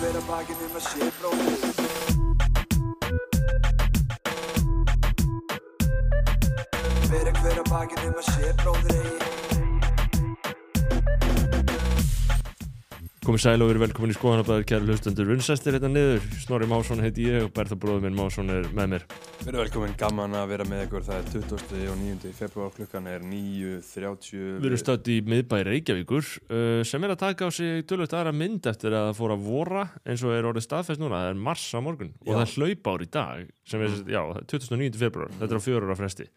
hver að bakinn um að sé bróðir Fyrir hver að bakinn um að sé bróðir Komið sæl og verið velkomin í skoðanabæður kæru hlustendur Vinsæstir hérna niður, Snorri Másson heiti ég og Bertha bróður minn Másson er með mér Verið velkomin, gaman að vera með ykkur, það er 20. og 9. februar, klukkan er 9.30 Við erum stödd í miðbæri Reykjavíkur uh, sem er að taka á sig tölvöld aðra mynd eftir að það fór að vora eins og er orðið staðfest núna, það er mars á morgun og Já. það er hlaupár í dag sem er, já, 29. februar, þetta er á fjörur á fresti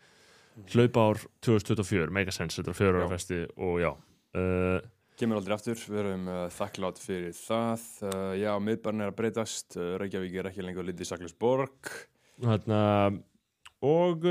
hlaupár 2024, megasens, þetta er á fjörur Já. fresti og já uh, Kemur aldrei aftur, við erum uh, þakklátt fyrir það. Uh, Já, miðbarn er að breytast, uh, Reykjavík er ekki lengur lítið saklus borg. Þarna, og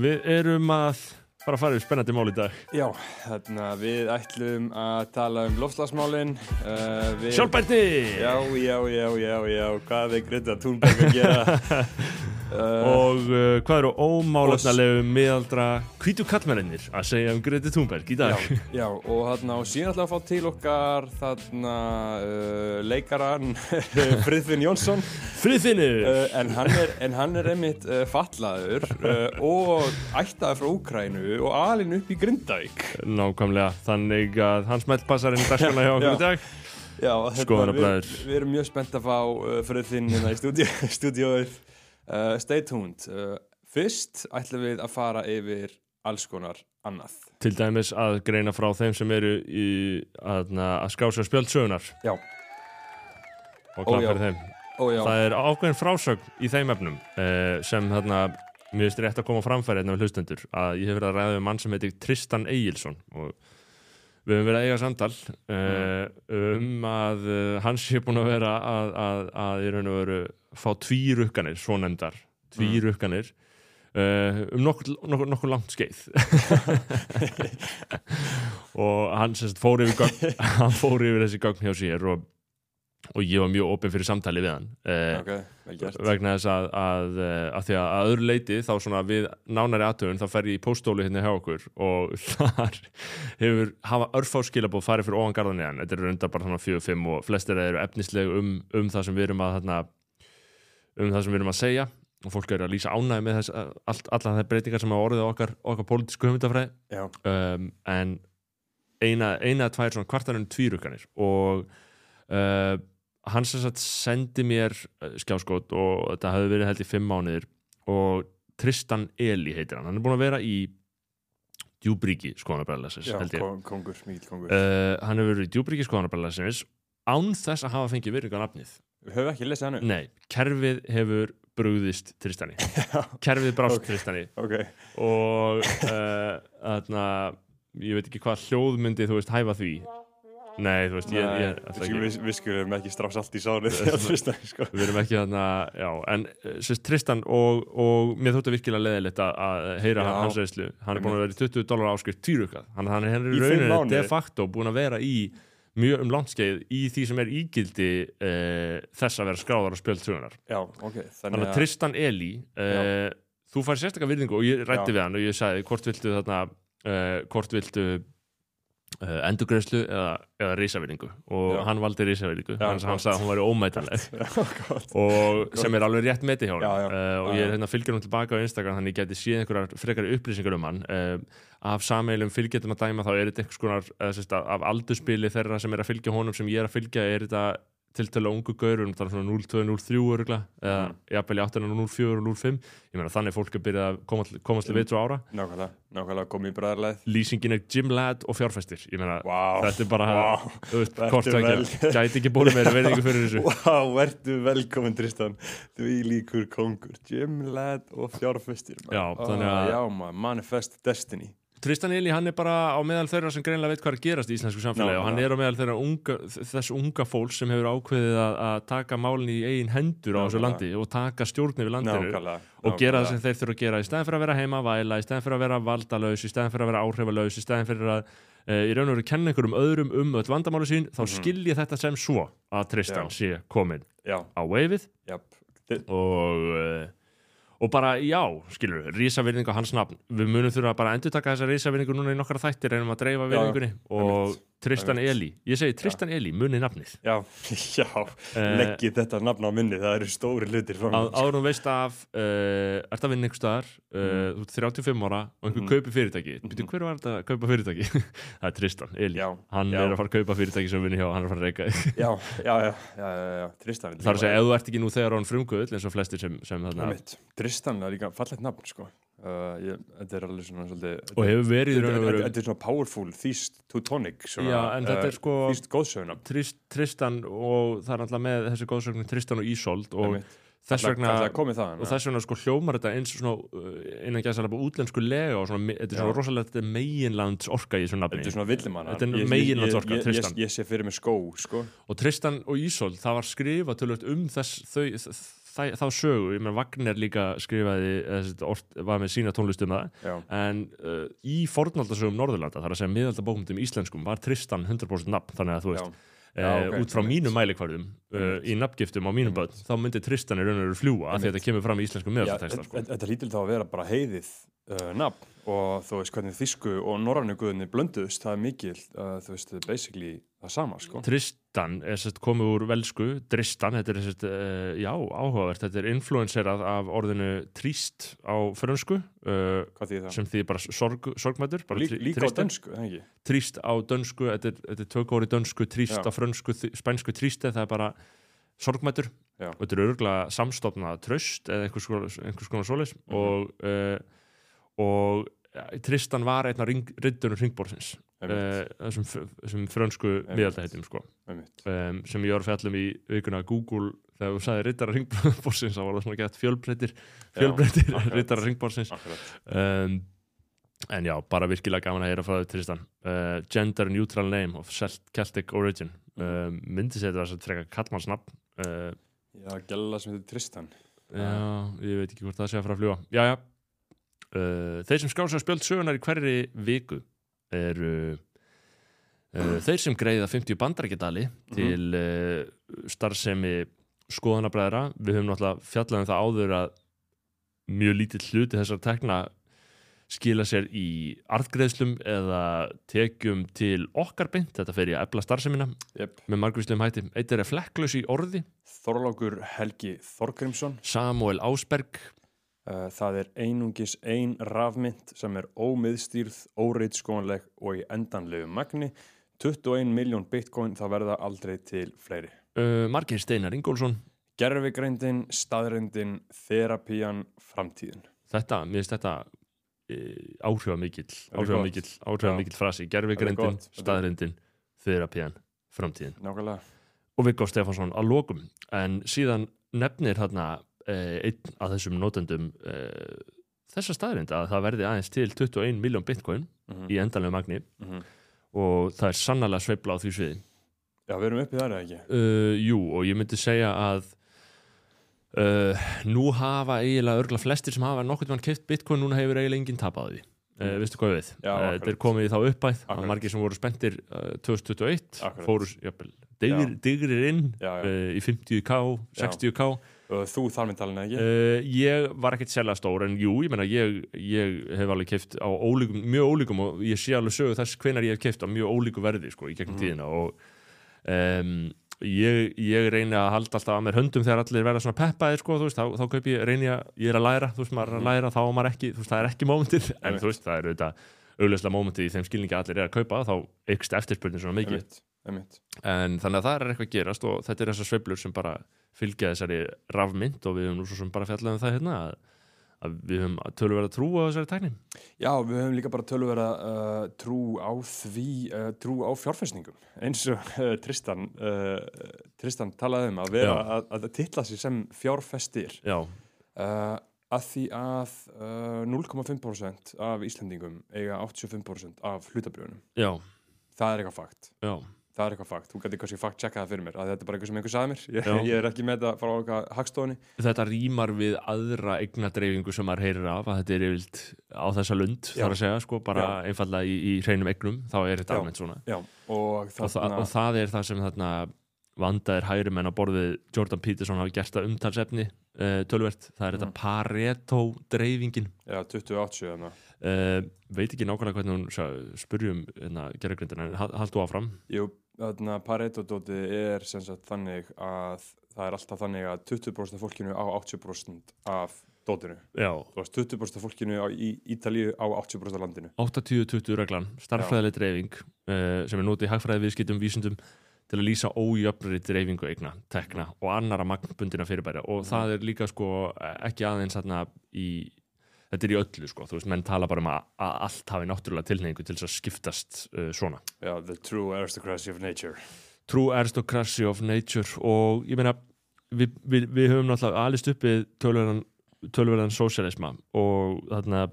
við erum að fara að fara yfir spennandi mál í dag. Já, þarna við ætlum að tala um loftslagsmálin. Uh, við... Sjálfbærti! Já, já, já, já, já, hvað er Greta Thunberg að gera? uh, Og uh, hvað eru ómálefnalegu miðaldra hvítu kallmennir að segja um Greti Thunberg í dag? Já, já, og þarna og síðan ætla að fá til okkar þarna uh, leikaran Friðfinn Jónsson Friðfinnur! uh, en, hann er, en hann er einmitt fatlaður uh, og ættaður frá Úkrænu og alin upp í Grindavík Nákvæmlega, þannig að hans meldpassar inn í dagskona hjá okkur í dag Já, þetta- Skoðanabræður. við, við erum mjög spennt að fá Friðfinn hérna í stúdíóið uh, Stay tuned. Uh, Fyrst ætlum við að fara yfir alls konar annað. Til dæmis að greina frá þeim sem eru í, að, að skása spjöldsögunar Já, og já. fyrir þeim. Ó Það er ákveðin frásögn í þeim efnum uh, sem þarna mér finnst rétt að koma framfæri hérna við hlustendur að ég hef verið að ræða um mann sem heitir Tristan Egilson og við höfum verið að eiga samtal uh, um að uh, hann sé búin að vera að, að, að í raun og veru fá tvírukkanir, svo nefndar tvírukkanir uh, um nokkur, nokkur, nokkur langt skeið. Og hann sérst fór yfir gögn, hann fór yfir þessi gögn hjá sér og, og ég var mjög opinn fyrir samtali við hann ok, vel gert. vegna þess að, að, eh, að því að að öðru leiti þá svona við nánari aðtöfun þá fer ég í póstólu hérna hjá okkur og þar hefur hafa örfá skilabóð farið fyrir ofan garðan neðan þetta eru rundar bara svona 4-5 og flestir eru efnisleg um, um það sem við erum að þarna, um það sem við erum að segja og fólk eru að lýsa ánægi með þess allt, allar þær breytingar sem hafa orðið okkar, okkar pólitísku Já, um, en eina, eina tvær svona kvartanum tvírukkanir og uh, hann sem sagt sendi mér uh, skjáskot og þetta hefði verið held í fimm mánuðir og Tristan Eli heitir hann. Hann er búin að vera í djúbríki skoðanabræðlasins já held ég. kon- kongur, mikil kongur. Uh, hann hefur verið í djúbríki skoðanabræðlasins án þess að hafa fengið virðingar nafnið. Við höfum ekki lesið hann upp. Nei, kerfið hefur brugðist Tristani. Kerfið brást Ok. Tristani. Ok, og uh, þarna, ég veit ekki hvað hljóðmyndi þú veist hæfa því nei, þú veist, ég, ég, ætla ekki, við, við skulum ekki strás allt í Tristan sko. við erum ekki þarna já, en uh, sérst Tristan og, og mér þóttu virkilega leðilegt að, heyra Já. hans reynslu, hann er búin að vera í 20 dólar áskrift týrukað, hann, hann er í fimm rauninni de facto búin að vera í mjög um landskeið í því sem er ígildi uh, þess að vera skráðar og spjöld sögunar Já, ok Þannig að Tristan Eli uh, þú fær sérstaklega virðingu og ég rætti Já. við hann og ég sagði hvort viltu þarna uh, hvort viltu uh, endurgreðslu eða, eða risavirðingu. Og Já. hann valdi risavirðingu. Já, hann, hann sagði að hún væri ómætanleg Já, gott. Og sem er alveg rétt meti hjá hann. Uh, og Já, ég hérna fylgjur hún tilbaka á Instagram þannig ég geti séð einhverjar frekari upplýsingar um hann. Uh, af sameilum fylgjöndum að dæma þá er þetta einhvers konar uh, sérst, af aldurspili þeirra sem er að fylgja honum sem ég er að fylgja er þetta til tala ungu gaurum, er svona 02-03 örugla, eða Mm. jafnvel í 08-04 og 05, ég meina þannig fólk er byrjað að koma, komast til Mm. vitru ára. Nákvæmlega, nákvæmlega komið í bræðarleið lýsingin er Jim Ladd og fjárfæstir ég meina, Vá. þetta er bara Vá, þú veist, ekki, gæti ekki búin meira verðingu fyrir þessu. Vá, verðu velkomin Tristan. Því líkur kongur. Jim Ladd og fjárfestir maður. Já, þannig að- Já, maður, Manifest Destiny Tristan Eli, hann er bara á meðal þeirra sem greinlega veit hvað er að gerast í íslensku samfélagi Já, og hann er á meðal þeirra unga, þess unga fólk sem hefur ákveðið að, að taka málinn í eigin hendur á þessu landi og taka stjórn yfir landinu Nákvæmlega og gera það sem þeir þurfa að gera í stæðan fyrir að vera heima að væla, í stæðan fyrir að vera valdalaus í stæðan fyrir að vera áhrifalaus, í stæðan fyrir að e, í raun og veru kenna einhverjum öðrum um öll vandamáli sín, þá Mhm. skil ég þetta sem svo að Tristan Já. sé komin Já, á veifið og uh, og bara já, skilur á hans nafn. Við munum þurfa að bara endur taka þessa rísavirðingu núna í nokkra þættir reynum að dreifa virðingunni. Og. Tristan. Eli Ég segi Tristan Eli, munið nafnið Já, já, Eh, leggið þetta nafn á minni, það eru stóri hlutir Á-. Áður hún veist af uh, Ert að vinna einhver staðar uh, ert 35 ára og einhver Mhm. kaupi fyrirtæki Býtu, hver var þetta að kaupa fyrirtæki? það er Tristan Eli Já, Hann já. er að fara að kaupa fyrirtæki sem vinni hjá Hann er að fara að reyka Já, já, já, já, já, já, Tristan Það er að segja, ef þú ert ekki nú þegar hann frumguðl eins og flestir sem, sem þarna. Tristan er líka fallegt nafn, sko uh, ég, Þetta er alveg svona svolítið og hefur verið Þetta veru þetta er svona powerful, þýst Teutonic svona, Já, en þetta er sko Þýst góðsögnafn Trist, Tristan og það er alltaf með þessi góðsögnu Tristan og Ísold og þess vegna og þess vegna sko hljómar þetta eins og svona innan gæðslega útlensku lega og svona, þetta er svona rosalega þetta meginlands orka í þessu nafni. Þetta er svona villimann Þetta er meginlandsorka, ég, ég, Tristan. ég, sé fyrir mig skó, sko. Og Tristan og Ísold, það var skrifað tölvöld um þess þau, þ- þá sögu, ég meina Wagner líka skrifaði, orð, var með sína tónlist um það, Já, en uh, í fornaldasögum Norðurlanda, þar að segja miðaldabókmyndum íslenskum, var Tristan 100% nafn, þannig að þú veist, Já, uh, ok, út frá mínum mælikvarðum uh, í nafngiftum á mínum börn, þá myndi Tristan í raun og veru fljúa, Einmitt. þetta kemur fram í íslenskum miðaldatexta, sko. Þetta lítil þá að vera bara heiðið uh, nafn og þú veist hvernig þýsku og norrannu guðinni blönduðust, það er mikil uh, þú veist, basically það sama sko. Tristan er sérst komið úr velsku Tristan, þetta er sérst, uh, já, áhugavert þetta er influencerað af orðinu tríst á frönsku uh, Hvað þýðir það? sem því bara sorg, sorgmætur bara Lí, líka á dönsku, það ekki? tríst á dönsku, þetta er, þetta er tökóri dönsku tríst Já. á frönsku, spænsku tríste það er bara sorgmætur og þetta er örgulega samstofnað tröst eða einhvers konar, konar svoleiðs Mhm. og, uh, og Tristan var einn af riddunum ringborðsins uh, þessum, þessum frönsku miðaldaheitum sko. Um, sem ég var fjallum í vikuna Google þegar þú sagði rittara ringborðsins þá var það svona gett fjölbreytir fjölbreytir rittara ringborðsins. Um, en já, bara virkilega gaman að heyra frá þau Tristan. Uh, Gender Neutral Name of Celt- Celtic Origin. Um, myndi segja þetta að freka kallmannsnafn uh, Já, gæla sem heitir Tristan. já, ég veit ekki hvort það sé að fara að fljúa já, já uh, þeir sem að spjöld sögunar í hverri viku eru uh, þeir sem greiða 50 bandarækjadali til uh, starfsemi skoðanabræðra. Við höfum náttúrulega fjallað um það áður að mjög lítill hluti þessar tekna skila sér í arðgreðslum eða tekjum til okkar beint, þetta fer í að efla starfsemina Jep. með margvíslegum hætti. Eitt er að flekklaus í orði. Þorlákur Helgi Þorgrímsson. Samuel Ásberg Uh, það er einungis ein rafmynd sem er ómiðstýrð, óreitskóanleg og í endanlegu magni. 21 miljón bitcoin, það verða aldrei til fleiri. uh, Margeir Steinar Ingólfsson Gerfigreindin, staðreindin, þerapían, framtíðin. þetta, mér finnst þetta uh, áhrifamikill er áhrifamikill, áhrifamikill frasi gerfigreindin, gott. Þetta er- staðrindin þerapían, framtíðin Nákvæmlega. og Viggo Stefánsson að lokum en síðan nefnir hérna eh, einn af þessum notendum eh, þessa staðrind að það verði aðeins til 21 miljón bitcoin Mm í endanlega magni -hmm. og það er sannlega sveifla á því sviði Já, við erum uppið þar eða ekki? uh, Jú, og ég myndi segja að uh, nú hafa eiginlega örgla flestir sem hafa nokkurn mann keift bitcoin, núna hefur eiginlega enginn tapað því Uh, Mm. veistu hvað við? Er komið þá uppæð að margir sem voru spenntir uh, 2021 Akkurat. fóru jafnvel, digrir, inn Já, já. í 50k, 60k Uh, þú þar með talin ekki? uh, ég var ekkert sérlega stór en jú, ég menna ég, ég hef alveg keift á ólíkum, mjög ólíkum og ég sé alveg sögu þess hvenar ég hef keift á mjög ólíku verði sko, í gegnum Mhm. tíðina og um, ég, ég reyni að halda alltaf að mér höndum þegar allir verða svona peppaðir sko, veist, þá, þá kaup ég, reyni ég er að læra, þú veist, maður er að læra þá á maður ekki, þú veist, það er ekki mómentið, en þú veist, það er auðvitað auðvitað mómentið í þeim skilningi að allir er að kaupa þá ykst eftirspurnin svona mikið. En þannig að það er eitthvað að gerast og þetta er þessar sveiflur sem bara fylgja þessari rafmynd og við höfum nú svo sem bara fjallað um það hérna að, að við höfum að trúa á þessari tækni. Já, við höfum líka bara tölvera uh, trú á því, uh, trú á fjárfæsningum eins og uh, Tristan uh, Tristan talaði um að vera að, að titla sig sem fjárfæstir Já, uh, að því að uh, 0,5% af Íslendingum eiga 85% af hlutabrjónum já, það er eitthvað fakt. Já, það er eitthvað fakt, þú gæti kannski fakt checka það fyrir mér að þetta er bara eitthvað sem einhver sagði mér. Ég, ég er ekki með þetta frá okkar hagstofunni. Þetta rýmar við aðra eignadreifingu sem maður heyrir af að þetta er yfirlt á þessa lund Já. þar að segja, sko, bara Já. einfallega í, í hreinum eignum, þá er þetta almennt svona. Já, og og, þa þarna og það er það sem þarna vandaðir hægri menn á borðið Jordan Peterson hafi gert það umtalsefni uh, tölvert, það er þetta Mhm. Pareto dreifingin Já, 28 þannig uh, veit ekki nákvæmlega hvernig hún spurjum hérna, gerðugrindina, en hal- haltu áfram. Jú, þarna Pareto-dótið er sem sagt þannig að það er alltaf þannig að 20% af fólkinu á 80% af dótinu. já, Þú veist, 20% af fólkinu á, í Ítalíu á 80% af landinu. 80-20 reglan, starffræðileg dreifing uh, sem er notið í hagfræði viðskiptum vísundum til að lýsa ójöfnri dreifingu eigna, tekna og annara magnbundina fyrirbæri og það er líka sko ekki aðeins þarna í þetta er í öllu sko, þú veist, menn tala bara um að, að allt hafi náttúrulega tilneyingu til þess að skiptast uh, svona. Já, the true aristocracy of nature. True aristocracy of nature og ég meina við, við, við höfum náttúrulega alist uppið tölverðan, sósialisma og þarna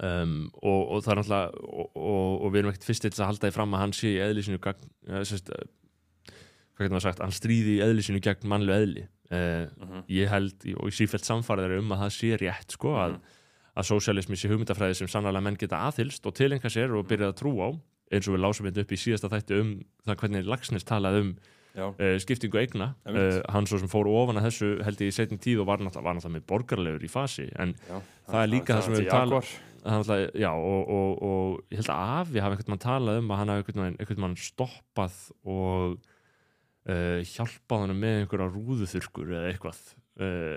um, og, og það er náttúrulega og, og, og við erum ekkert fyrst þess að halda því fram að hann sé í eðlisinu gagn, ja, sérst, hvað getur maður sagt, hann stríði í eðlisinu gegn mannlu eðli uh, Mm ég held og ég sífælt samfærðar um að það sé rétt sko að, að sósialismi sé hugmyndafræði sem sannlega menn geta aðhylst og tilenga sér og byrjað að trú á eins og við lásum þetta upp í síðasta þætti um það hvernig Lagsnes talaði um uh, skiptingu eigna. Uh, hann svo sem fór ofan að þessu held ég í setjum tíð og var náttúrulega, með borgarlegur í fasi en já. Það er líka það sem við tala- náttúrulega, já og, og, og ég held að Afi hafi einhvern mann talað um að hann hafi einhvern mann stoppað og uh, hjálpað hann með einhverja rúðuþurkur eða eitthvað. Uh,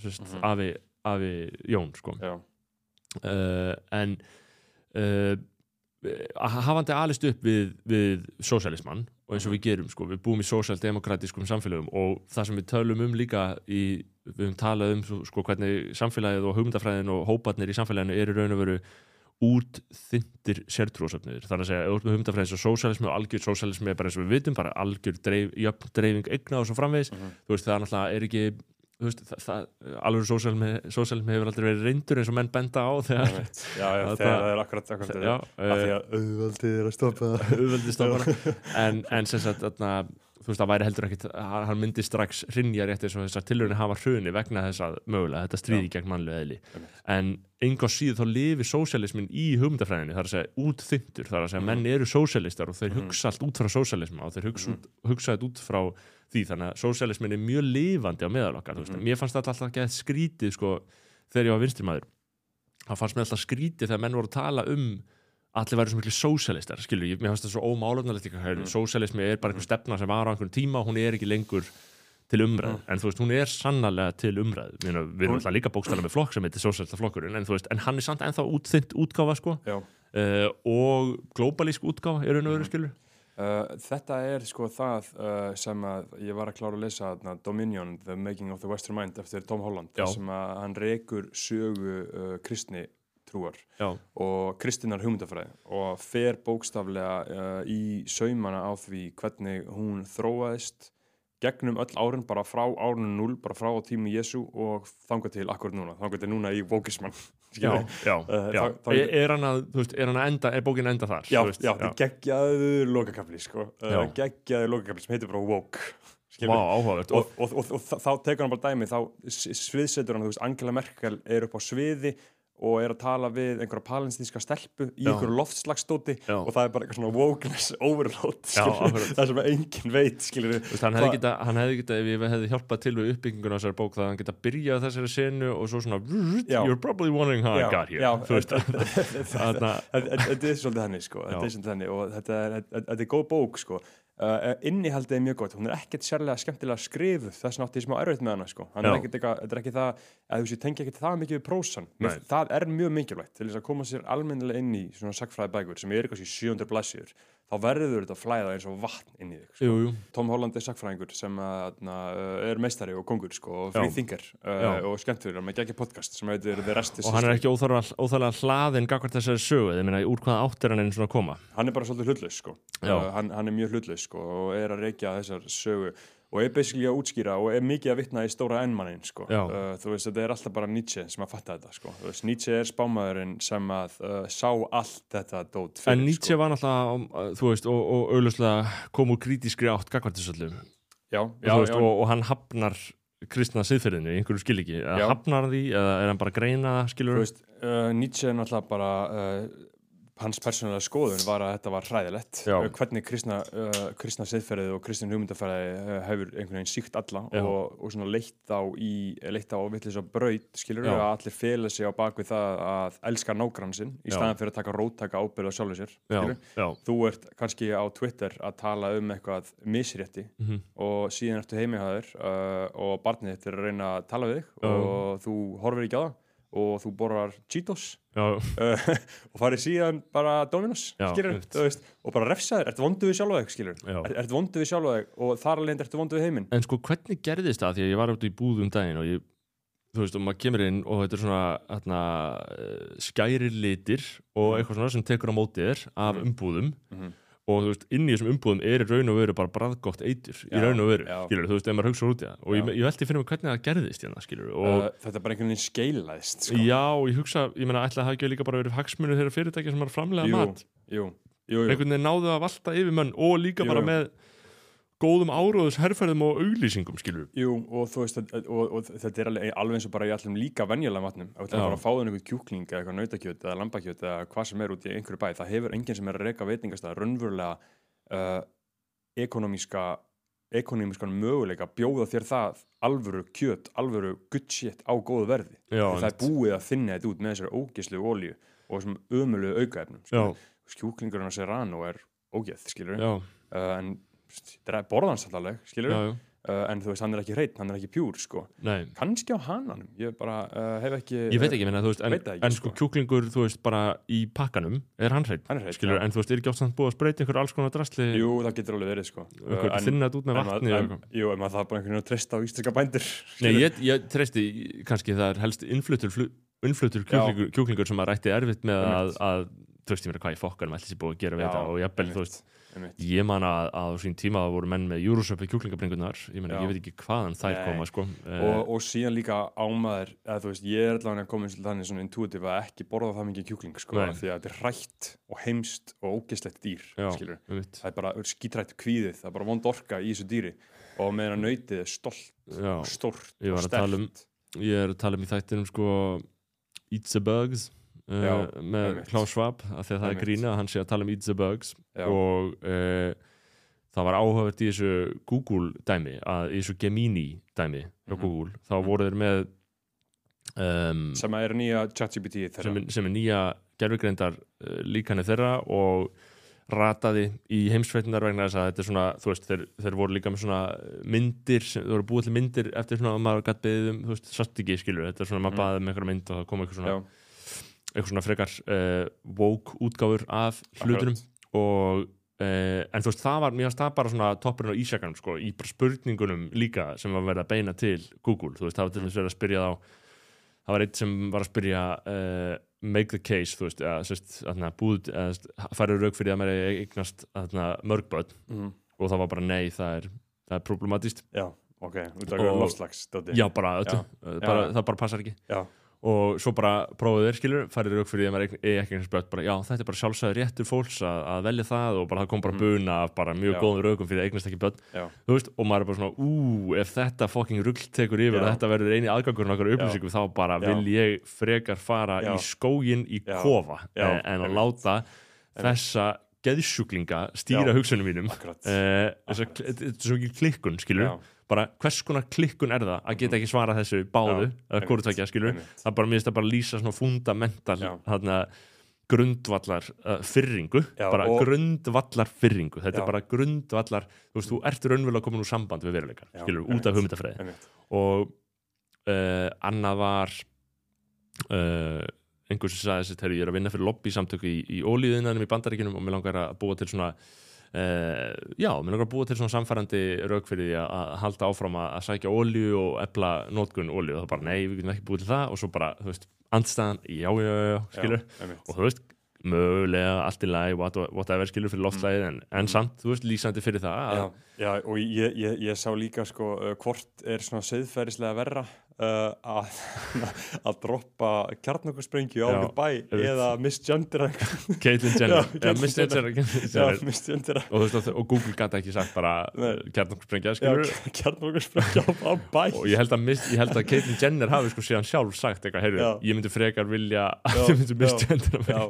sérst, Mhm. Afi, Afi Jón sko. Uh, en hafandi alist upp við, við sósælismann og eins og við gerum sko, við búum í sósældemokratískum samfélögum og það sem við tölum um líka í, við höfum talað um sko, hvernig samfélagið og hugmyndafræðin og hóparnir í samfélaginu eru raun og veru útþyndir sértrúasöfniður þar að segja, ef þú ert með hugmyndafræðin svo sósælismi og algjör sósælismi er bara eins og við vitum bara algjör dreif, jöfn dreifing eigna og svo framvegis. Mhm. þú veist það er náttúrulega er ekki veist, það, það, alveg sósælismi, hefur aldrei verið reyndur eins og menn benda á þegar Einmitt. já, já Það- er akkurat, já, af því uh, að auðvaldið er að stoppa stofana en, en sem sagt þarna, þú veist það væri heldur ekkit hann myndi strax rinja rétt eins og þessar tilhörni hafa hruni vegna þess að mögulega þetta stríði gegn mannlega eðli. En enga síðu þá lifi sósialismin í hugmyndafræðinni þar að segja útþyndur þar að segja menn eru sósialistar og þeir Mhm. hugsa allt út frá sósialisma og þeir hugsa, út, hugsa þetta út frá því þannig að sósialismin er mjög lifandi á meðal okkar mm. Mhm. mér fannst þetta alltaf ekki að skrítið sko, þegar ég var vinstrimaður það fannst mér alltaf skrítið þegar menn voru að tala um allir væri svo miklu sósialistar skilur, ég, mér fannst það svo ómálefnilegt mm. sósialismi er bara einhver stefna sem var á einhvern tíma hún er ekki lengur til umræð Mm. en þú veist, hún er sannarlega til umræð við erum, við erum Hún- alltaf líka bókstæla með flokk sem heitir sósialista flokkurinn en þú veist, en hann er samt ennþá útþynt útgáfa sko. Uh, og globalísk útgáfa er raun og veru skilur Uh, þetta er sko það uh, sem að ég var að klára að lesa þarna, Dominion, The Making of the Western Mind eftir Tom Holland, Trúar já, og kristinnar hugmyndafræði og fer bókstaflega uh, í saumana á því hvernig hún þróaðist gegnum öll árin bara frá árinu 0, bara frá á tími Jésu og þangað til akkur núna, þangað til núna í Vókismann já, já, Uh, já. þá- Er, er hann að, veist, er hann að enda er bókin að enda þar Já, já, þetta er geggjaður lokakafli sko. uh, Já. geggjaður lokakafli sem heitir bara Woke áhugavert og, og, og, og, þá tekur hann bara dæmi þá sviðsetur hann, þú veist, Angela Merkel er upp á sviði og er að tala við einhverja palestinska stelpu í einhverju loftslagstóti og það er bara eitthvað svona wokeness overload það sem enginn veit veist, hann hefði geta, hann hefði geta, ef ég hefði hjálpað til við uppbygginguna á þessari bók, það hann geta byrjað þessari senu og svo svona, you're probably wondering how I got here. þetta er svolítið þannig sko, er og er, þetta er góð bók sko Uh, innihaldið er mjög gott, hún er ekkert sérlega skemmtilega skrifuð, þess vegna átti ég smá erfitt með hana sko. hann er ekkert eitthvað, þetta er ekki það að þú sé, tengi ekkert það mikið við prósan. Það er mjög mikilvægt til þess að koma sér almennilega inn í svona sagfræði bækur sem er eitthvað í 700 blassjur þá verður þetta að flæða eins og vatn inn í þig sko. jú, jú, Tom Holland er sagfræðingur sem að, na, er meistari og kongur sko, og fríþingar uh, Já. og skemmtfyrir með geggi podcast sem heitir The Rest is og hann er ekki óþarlega, óþarlega hlaðin gagvart þessari sögu, ég meina, úr hvaða átt er hann einn svona að koma? hann er bara svolítið hlutlaus sko. Uh, hann, hann er mjög hlutlaus sko, og er að reykja þessar sögu og er basically að útskýra og er mikið að vitna í stóra ennmannin sko. Uh, þú veist, þetta er alltaf bara Nietzsche sem að fatta þetta sko. Veist, Nietzsche er spámaðurinn sem að uh, sá allt þetta dót fyrir En Nietzsche sko. var náttúrulega, uh, þú veist, og, og auðvitað kom úr krítískri átt gagvart þessu öllu, já, já, þú veist, já, og, og hann hafnar kristna siðferðinu, einhverju skil ekki, hafnar því, eða er hann bara greina, skilur þú veist, uh, Nietzsche er náttúrulega bara uh, hans persónulega skoðun var að þetta var hræðilegt Já. Uh, hvernig kristna, uh, kristna siðferðið og kristin hugmyndafæði uh, hefur einhvern veginn síkt alla Já. og, og svona leitt á í leitt á vittlis á braut skilur Já. að allir fela sig á bakvið það að elska nágrannsinn í Já. staðan fyrir að taka róttaka ábyrð á sjálfu sér já, skilur. já, þú ert kannski á Twitter að tala um eitthvað misrétti mhm, og síðan ertu heimihæður uh, og barnið þitt er að reyna að tala við þig og þú horfir ekki á það og þú borrar Cheetos. Uh, og farið síðan bara Dominos Já, veist, og bara refsaðir, ertu vondu við sjálfa þig skilur, er, ertu vondu við sjálfa þig og þar alveg ertu vondu við heiminn. En sko, hvernig gerðist það? Því að ég var út í búð um daginn og ég, þú veist, og maður kemur inn og þetta er svona þarna, uh, skæri litir og eitthvað svona sem tekur á móti þér af Mhm. umbúðum. Mhm. Og þú veist, inn í þessum umbúðum er í raun og veru bara braðgott eitur í Já, raun og veru, skilur, þú veist, ef maður hugsa út í það. Og ég, ég velti fyrir mig hvernig það gerðist hérna, skilur, og uh, þetta er bara einhvern veginn skeilaðist sko. já, ég hugsa, ég meina, ætla að það ekki líka bara verið hagsmunir þeirra fyrirtækja sem að framlega jú, mat? jú, jú, jú. einhvern veginn náðu að valta yfir mönn og líka bara með góðum áróðus herrferðum og auglýsingum, skilur Jú, og þú veist, og, og, og þetta er alveg, alveg eins og bara í allum líka venjulega matnum. Ef þú ætlar Já. bara að fá þenni einhvern kjúkling eða eitthvað nautakjöt eða lambakjöt eða hvað sem er út í einhverju bæ það hefur enginn sem er að reyka veitingastað raunverulega uh, ekonomíska ekonomískan möguleika að bjóða þér það alvöru kjöt, alvöru good shit á góðu verði. Já, það er búið að þinna þetta út með þessari ógislu olju og þessum ömulu aukaefnum skjúklingurinn á Serrano er ógeð, skilur já, uh, en borðans allaveg, skilur já, uh, en þú veist, hann er ekki hreitt, hann er ekki pjúr sko. kannski á hananum, ég bara uh, hef ekki Ég veit ekki, menna, þú veist, en, ekki, en sko sko. kjúklingur, þú veist, bara í pakkanum er hann hreitt, er skilur, já. en þú veist, er ekki oft samt búið að spreyti einhver alls konar drasli, jú, það getur alveg verið sko. einhver en- þinna þetta út með en vatni maður- en, eitthvað. jú, en maður það bara einhvern veginn að treysta á íslenska bændur Nei, ég, ég treysti, kannski það er helst innfluttur, flu- innfluttur kjúklingur, kjúklingur sem að rætti erfitt með að, að þú veist, ég meina hvað í fokkanum ætli sér búið að gera við þetta og jafnvel, þú veist. Ég man að, á sín tíma voru menn með júrusöpi kjúklingabringunar, ég Já. ég veit ekki hvaðan þær Nei. koma, sko. og, og síðan líka ámaður veist, ég er allavega komin til þannig svona intuitiv að ekki borða það mikið kjúkling sko, því að þetta er hrætt og heimst og ógeslegt dýr Já, það er bara skítrætt kvíðið, það er bara vond orka í þessu dýri. Og meðan að nautið er stolt og var og tala um- ég er að tala um í þættinum, sko, Eat the Bugs, uh, Já, með einmitt. Klaus Schwab, af því að það er grína að hann sé að tala um Eat the Bugs Já. og uh, það var áhugavert í þessu Google dæmi að í þessu Gemini dæmi frá Mhm. Google, þá voru þeir með um, sem að er nýja ChatGPT sem, þeirra er, sem er nýja gerfugreindar uh, líkani þeirra og rataði í heimsveitinar vegna þess að þetta er svona, þú veist, þeir, þeir voru líka með svona myndir, sem, þeir voru búið til myndir eftir svona að maður gætt beðið um, þú veist, satt ekki skilur, þetta er svona, maður Mhm. baðið með einhverja mynd og það kom eitthvað svona, Já, eitthvað svona frekar uh, woke útgáfur af hlutunum og uh, en þú veist, það var, mér finnst það bara svona toppurinn á ísjakanum, sko, í bara spurningunum líka sem var verið að beina til Google, þú veist, það var til þess verið að spyrja þá það var eitt sem var að spyrja uh, make the case, þú veist, eða sérst, þarna, búð, færið rauk fyrir að eigi eignast þarna, mörg börn. Mhm. og það var bara nei, það er, það er problematíst já, ok, út af dóti. já, bara öllu, það bara passar ekki. Já, og svo bara prófið þeir skilur færið rauk fyrir að maður eigi ekki eignast börn bara, já, þetta er bara sjálfsögður réttur fólks að, að velja það. Og bara það kom bara Mhm. buna af bara mjög Já. góðum raukum fyrir að eignast ekki börn. Þú veist, og maður er bara svona, ú, ef þetta fucking rugl tekur yfir Já. og þetta verður eini aðgangurinn okkar upplýsingum, þá bara Já. vil ég frekar fara í skógin í kofa Já, eh, en að láta þessa geðsjúklinga stýra hugsunum mínum. Eh, þessa, kl- þetta er svo ekki klikkun, skilur. Bara hvers konar klikkun er það að geta ekki svara þessu báðu, Já, eða hvort tvekja, skilur einmitt. það bara, mér finnst það bara að lýsa svona fundamental þarna grundvallar uh, fyrringu, Já, bara grundvallar fyrringu, þetta Já. er bara grundvallar þú veist, þú ert raunverulega komin úr samband við veruleika, Já, skilur, út af hugmyndafræði. og uh, annað var uh, einhver sem sagði þess að ég er að vinna fyrir lobby samtöku í, í ólíðinanum í bandaríkinum og mér langar að búa til svona uh, já, mér langar að búa til svona samfærandi rauk fyrir því að, halda áfram að, sækja ólíu og efla nótkun ólíu og það bara, nei, við getum ekki búið til það. Og svo bara, þú veist, andstæðan, já, já, já, skilur, Já, og þú veist mögulega allt í lagi, what- whatever skilur fyrir loftlæðið, en, en samt, þú veist, lýsandi fyrir það að, já, já, og ég, ég, ég sá líka sko uh, hvort er svona söðferðislega verra uh, að, að droppa kjarnokursprengju á okkur bæ eða misgendera Caitlyn Jenner. Já, Já, misgendera og, og, og Google gæti ekki sagt bara kjarnokkursprengja kjarnokursprengju á, bæ. Og ég held að, að Caitlyn Jenner hafi sko síðan sjálf sagt eitthvað, heyrðu, ég myndi frekar vilja að þið myndi vera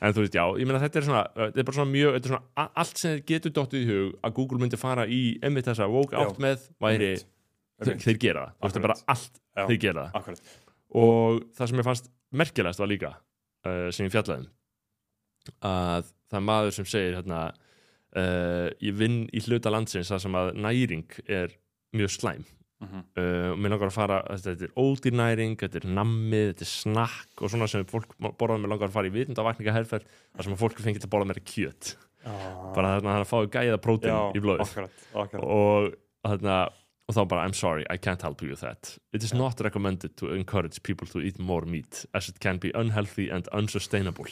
en þú veist, já, ég meina þetta er svona uh, þetta er bara svona mjög, þetta er svona allt sem þið getur dottið í hug að Google myndi fara í einmitt þessa woke átt með væri, þeir, gera það, þú veist, það er bara allt Já. þeir gera það. Akkurat. Og það sem ég fannst merkilegast var líka uh, sem ég fjallaði um, að það er maður sem segir hérna, uh, ég vinn í hluta landsins þar sem að næring er mjög slæm. Mhm. uh, og mér langar að fara, þetta er ódýrnæring þetta er nammið, þetta er snakk og svona sem fólk borðað mér langar að fara í vitundavakningaherferð þar sem að fólk fengið að borða meira kjöt. Bara þarna að fáið gæða prótín í akkurat. Og þarna og þá bara I'm sorry, I can't help you with that. It is not recommended to encourage people to eat more meat as it can be unhealthy and unsustainable.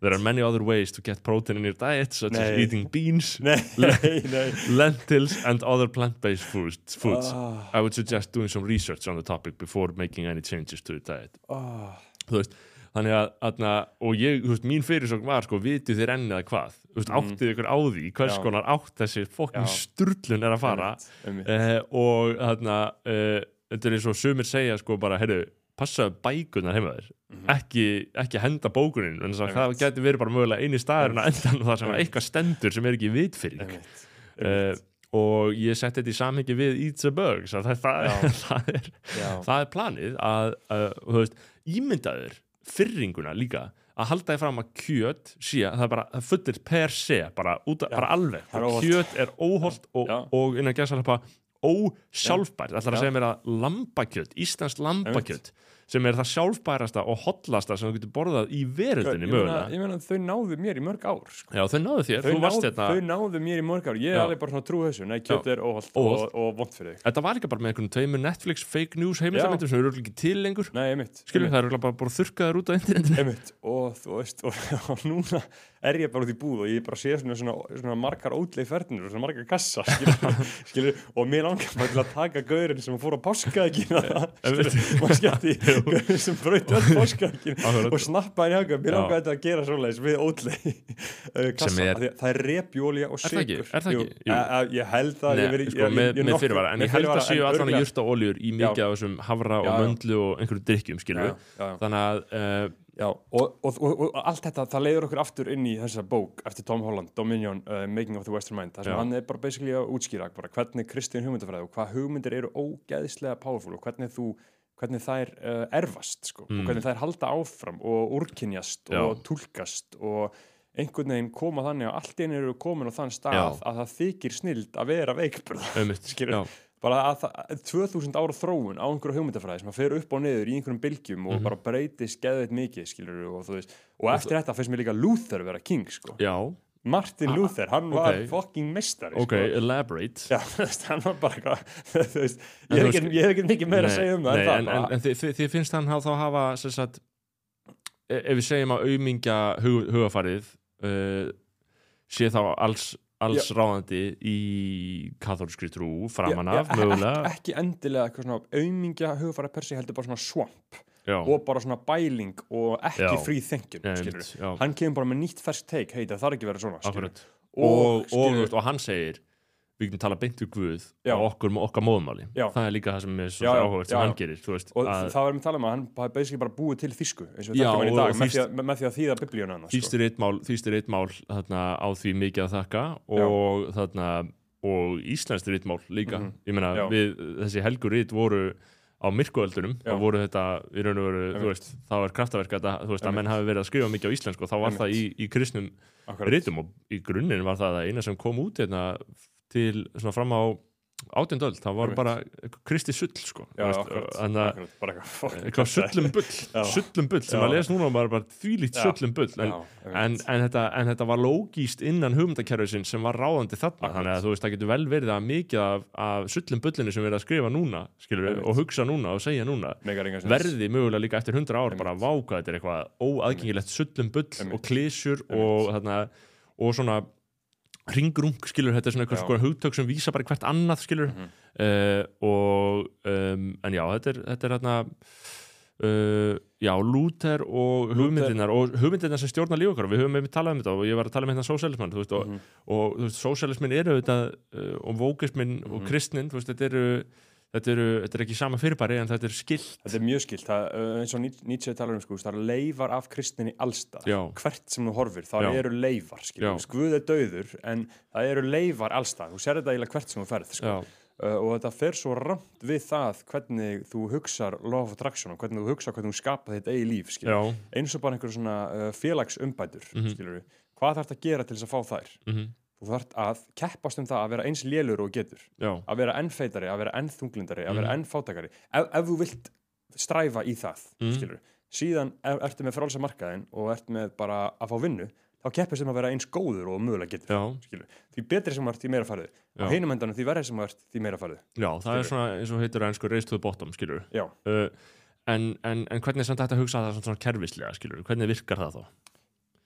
There are many other ways to get protein in your diet such as Nei. eating beans Nei, nei, lentils and other plant-based foods, foods. Ah, I would suggest doing some research on the topic before making any changes to the diet. Ah, þú veist, þannig að, að og ég, þú veist, mín fyrirsókn var sko, vitið þér enn eða hvað, þú veist, Mm. áttið ykkur á því hvers Já. konar átt þessi fokkin Já. sturlun er að fara einmitt, einmitt. eh, og þarna eh, þetta er eins og sumir segja sko bara, heyrðu, passaðu bækunar heima þér Mhm. ekki, ekki henda bókunin en það Einmitt. geti verið bara mögulega eini staðurinn að endan það sem er eitthvað stendur sem er ekki vitfyrir Einmitt, uh, einmitt. og ég setti þetta í samhengi við Eat the Bugs það, það, það, er, það er planið að, uh, þú veist, ímyndaður fyrringuna líka að halda því fram að kjöt sé að það er bara fullir per se bara, út, Já. bara alveg, er kjöt er óholt og, og innan gæsalapa ósjálfbært, ætlar að segja mér að lambakjöt, íslenskt lambakjöt sem er það sjálfbærasta og hotlasta sem þú getur borðað í veröldinni Ég meina- mögulega. ég meina þau náðu mér í mörg ár sko. Já, þau náðu þér, þau, þú varst náðu, hérna þau náðu mér í mörg ár. Ég er alveg bara svona trú þessu. Nei, kjöt Já. er óholt Óhollt. og, og vond fyrir þig. Þetta var líka bara með einhvern tveimur Netflix fake news heimildamindum sem eru ekki til lengur. Nei, einmitt, skilur einmitt, það eru bara, bara þurrkaðar út á internetinu. Einmitt. og þú veist og, og núna er ég bara út í búð og ég bara sé svona, svona, svona margar ótlei fernir og svona margar kassa skilur, skilur, og mér langar bara til að taka gaurinn sem fór að páska ekki maður skemmti gaurinn sem braut öll páska ekki Akkurat. og snappa hann í haka mér langar þetta að gera svoleiðis við ótlei uh, kassa, er- það er repjólja og sigur ég held Nei, ég veri, sko, með, með fyrirvara. En ég held að séu allan að jurta oljur í mikið af þessum havra og möndlu og einhverju drikkjum skilur þannig að uh, Já, og, og, og, og allt þetta, það leiður okkur aftur inn í þessa bók eftir Tom Holland, Dominion, uh, Making of the Western Mind, þar sem Já. hann er bara basically að útskýra bara hvernig Kristján hugmyndafræði og hvað hugmyndir eru ógeðslega powerful og hvernig þú hvernig þær uh, erfast sko, Mm. og hvernig þær halda áfram og úrkynjast Já. og túlkast og einhvern veginn koma þannig að allt einu eru komin á þann stað Já. að það þykir snild að vera Skilur. Bara að það, 2000 ára þróun á einhverju hugmyndafræði sem að fer upp og niður í einhverjum bylgjum og Mhm. bara breytist geðveit mikið skilur og þú veist og eftir þetta finnst mér líka Luther vera king sko Já, Martin Ah, Luther, hann var ok. fucking mestari ok, sko. elaborate Já, hann var bara veist, ég hef ekki, ég hef ekki mikið meira að segja um það nei, en það en, en, en þið, þið- þið finnst hann þá hafa sagt, e- ef við segjum að aumingja hug, hugafarið uh, sé þá alls alls ráðandi í katholskri trú framan Já, af já, mögulega. ekki, endilega eitthvað svona aumingja hugfæra persi heldur bara svona swamp já, og bara svona bæling og ekki thinking já, skilur já, hann kemur bara með nýtt fersk take, hei það þarf ekki vera svona akkurat. Og, og, og, og hann segir við getum tala beint við Guð Já. á okkur, okkar móðumáli Já. það er líka það sem er svo áhugavert sem hann gerir veist, og að það var með tala um að hann hafi basically bara búið til þýsku eins og við Já, þekkjum hann í og- dag og með, þýskt- því að, með því að þýða biblíuna hann sko. þýstir eitt mál, þarna, á því mikið að þakka og, þarna, og íslenskt eitt mál líka. Mhm. ég meina, við, þessi helgur eitt voru á myrkuöldunum þá voru þetta, í raun og veru, þá er kraftaverk að, það- veist, að menn hafi verið að skrifa mikið á íslensku og þá var það í, í kristnum rítum og í grunninn var það að eina sem kom út hérna, til svona fram á átjöndöld, það var bara kristi sull sko, þannig að sullum bull, sullum bull sem að les núna maður bara þvílíkt Já. sullum bull. En, Já, en, en, þetta, en þetta var lógíst innan hugmyndakerfisinn sem var ráðandi þarna. Þannig að þú veist það getur vel verið að mikið af, af sullum bullinu sem við erum að skrifa núna skilur, og hugsa núna og segja núna verði mögulega líka eftir 100 ár bara váka þetta er eitthvað óaðgengilegt sullum bull og klísjur og, og svona ringrung skilur, þetta er svona eitthvað hugtök sem vísa bara hvert annað skilur Mhm. uh, og um, en já, þetta er, þetta er hérna uh, já, Luther og hugmyndinar og hugmyndinar sem stjórna líf okkar við höfum einmitt talað um þetta og ég var að tala um hérna sósælismann þú veist, og, Mhm. og þú veist, sósælismin eru þetta uh, og vókismin og Mhm. kristnin veist, þetta eru þetta, eru, þetta er ekki sama fyrirbæri en þetta er skilt Þetta er mjög skilt, það, eins og Nietzsche talar um sko, það eru leifar af kristinni allstað, hvert sem þú horfir, það eru leifar. Guð er dauður, en það eru leifar allstað, þú sér þetta eiginlega hvert sem þú ferð, sko. Uh, og þetta fer svo ramt við það hvernig þú hugsar law of attraction og hvernig þú hugsar hvernig þú skapa þitt eigi líf, eins og bara einhver svona uh, félagsumbætur, Mhm. skilur hvað þarf að gera til þess að fá þær? mhm, Þú þarf að keppast um það að vera eins lélur og getur já, að vera enn feitari, að vera enn þunglindari að Mhm. vera enn fátakari ef, ef þú vilt stræfa í það Mhm. skilur, síðan er, ertu með frálsa markaðin og ert með bara að fá vinnu þá keppist um að vera eins góður og mögulega getur skilur. því betri sem ert því meira farið á Já. hinum endanum því verið sem ert því meira farið já, það er svona eins og heitur ennsku race to the bottom, skilur uh, en, en, en hvernig er hægt að hugsa það svona, svona kerfislega, skilur, hvernig virkar það þá?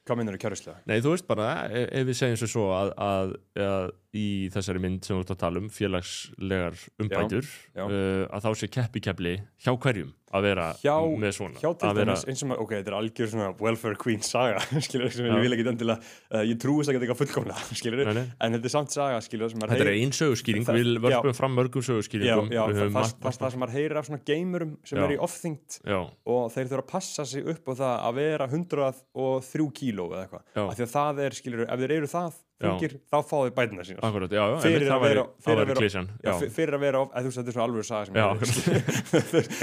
Hvað minnur þú kjöruslega? Nei, þú veist bara, ef, ef við segjum svo að, að, að í þessari mynd sem við ert að tala um, félagslegar umbætur já. Uh, að þá sé keppikepli hjá hverjum að vera hjá, með svona hjá til að vera, dæmis eins og ok, þetta er algjör svona welfare queen saga skilur, sem Já. ég vil ekki endilega uh, ég trúist ekki eitthvað fullkomlega skilur, Nei, nei. en þetta er samt saga skilur, Þetta er heyrir- ein sögurskýring, við vörpum já. fram mörgum já, sögurskýringum já, það, það, það, sem maður heyrir af svona geimurum sem Já. er í ofþyngt Já, og þeir þurfa að passa sig upp á það að vera 103 kíló eða eitthvað Já. af því að það er, skilur, ef þeir eru það Já. Þungir, þá fá þeir bætina sína akkurat, já, Fyrir að vera- fyrir að vera- að þú veist, þetta er svona alveg saga sem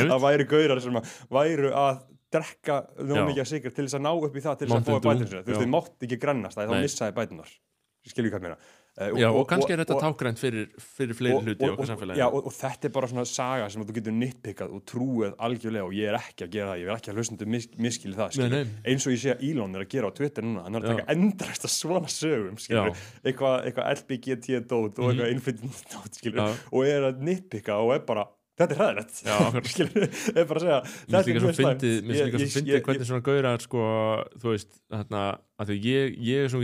það væri gaurar sem að væru að drekka Já. mikið að sigur til þess að ná upp í það til þess að fá Dew, bætina sína þú veist, þið mátt ekki grennast, það þá missaði bætinar skilju hvað meina uh, já, og kannski er þetta tágrænt fyrir, fyrir fleiri og, hluti og, og, samfélagi. Já, og, og þetta er bara svona saga sem að þú getur nitpikkað og trúið algjörlega og ég er ekki að gera það, ég er ekki að hlustundu mis, miskili það, Nei, nei. eins og ég sé að Elon er að gera á Twitter núna, hann er að taka endræst að svona sögum, eitthvað eitthva LBGT dót og eitthvað Infinity dót, skilur, Já. og er að nitpikka og er bara, þetta er akkurat. skilur, er bara að segja Mér finnst líka svo Ég- ég- fyndið ég- hvernig svona gaurar sko, þú veist, þarna að því ég, ég er svo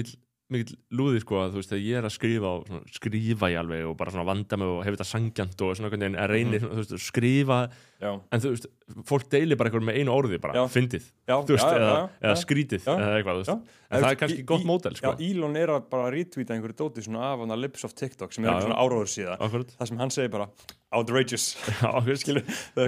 mikill lúði sko að þú veist þegar ég er að skrifa og svona, skrifa ég alveg og bara svona vanda mig og hef þetta sangjant og svona hvernig en Mhm. svona, þú veist, skrifa já, en þú veist, fólk deilir bara eitthvað með einu orði bara, Já. fyndið, já, þú veist, eða, eða skrítið eða eitthvað, veist, Já. en það Í- er kannski í- gott mótel sko, Já, Elon er að bara retweeta einhverju dóti svona af hann að lips of TikTok sem er svona áráður síða. Akkurat það sem hann segir bara outrageous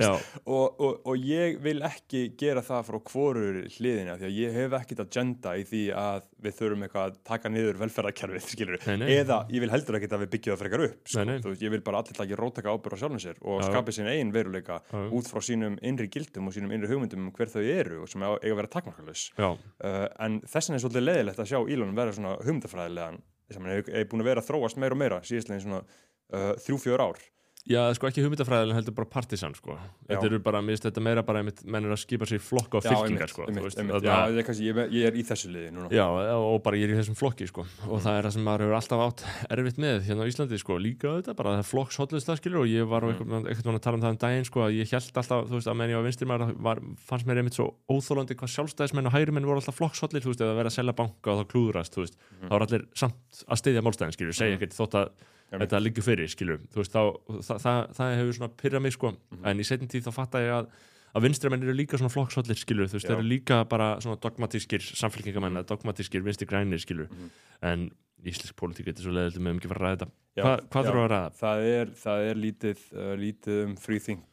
Já, og, og, og ég vil ekki gera það frá hvorur hliðina því að ég hef ekkit agenda í því að við þurfum eitthvað að taka niður velferðarkerfið eða ég vil heldur ekkit að við byggja það frekar upp sko. Nei, nei. Veist, ég vil bara allir taki rótaka ábyrð á sjálfum sér og Já. skapi sín eigin veruleika Já. út frá sínum innri gildum og sínum innri hugmyndum um hver þau eru og sem eiga að vera takmarkalus uh, en þess vegna er svolítið leðilegt að sjá Elon vera svona hugmyndafræðilegan sem hefur hef búin að vera að þróast meira og meira síðastlegin svona uh, þrjú, fjör ár Já, sko ekki hugmyndafræðilega heldur bara partisan sko. Þetta eru bara, mér finnst þetta meira bara einmitt, menn er að skipa sér flokka og fylkingar sko, einmitt, veist, einmitt, já, ég, er kannski, ég, ég er í þessu liði núna. Já, og bara ég er í þessum flokki sko. og það er það sem maður hefur alltaf átt erfitt með hérna á Íslandi, sko, líka þetta bara það er flokkshotlist það skilur og ég var mm. eitthvað, eitthvað að tala um það um daginn, sko, að ég held alltaf þú veist, að menn ég var vinstri maður var, fannst mér einmitt svo óþólandi hvað sjálfstæðismenn og hægri þetta liggur fyrir, skilur þú veist, þá, það, það, það hefur svona pyrrað mig, sko, Mhm. en í setjum tíð þá fatta ég að að vinstramenn eru líka svona flokkshollir skilur þú veist, þeir eru líka bara svona dogmatískir samfélkingamenn, mm. dogmatískir vinstri grænir skilur, Mhm. en íslensk pólitík er svo leiðilegt, við höfum ekki fara að ræða þetta Já, Hva, hvað þurfum við að ræða? það er, það er lítið, uh, lítið um freethink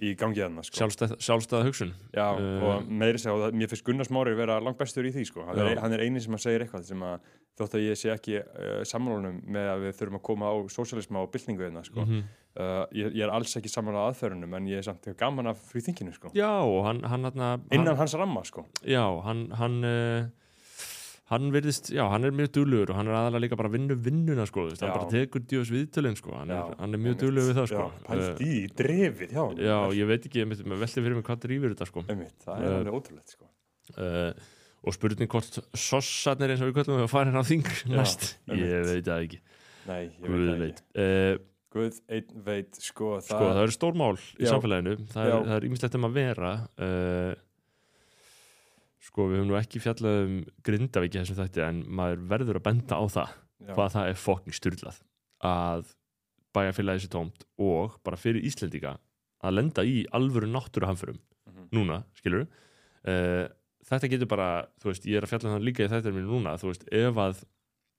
í gangi þarna sko. Sjálfstæð, sjálfstæða hugsun Já, Uh, og meiri segja, og það- mér finnst Gunnar Smári vera langt bestur í því sko. hann, er, hann er eini sem að segja eitthvað sem að þótt að ég sé ekki uh, sammálunum með að við þurfum að koma á sósialisma og byltingu hérna sko. Mhm. uh, ég, ég er alls ekki sammála aðferðunum en ég er samt gaman af freethinkinu sko. Hann, hann, hann, innan hans ramma sko. Já, hann hann, uh, hann virðist, já, hann er mjög duglugur og hann er aðalega líka bara að vinna vinnuna sko, hann bara tekur djós viðtölinn sko, hann, hann er mjög duglugur við það sko pælt í, drefið já, Já, ég veit ekki, ég velti fyrir mig hvað drýfur þetta sko einmitt, það er alveg ótrúlegt sko. Og spurning hvort sossarnir eins og við kallum við að fara hérna á þing næst, ég veit það ekki. Nei, Guð veit. uh, Guð einn veit, sko, það, sko það eru stór mál í Já. samfélaginu. Það er, er ímislegt um að vera. Uh, sko við höfum nú ekki fjallað um Grindavík þessum þætti en maður verður að benda á það já, hvað það er fokking styrlað að bæjarfélagi sér tómt og bara fyrir Íslendinga að lenda í alvöru náttúruhamförum Mhm. núna, skilur uh, þetta getur bara, þú veist, ég er að fjalla um það líka í þetta mínu núna, þú veist, ef að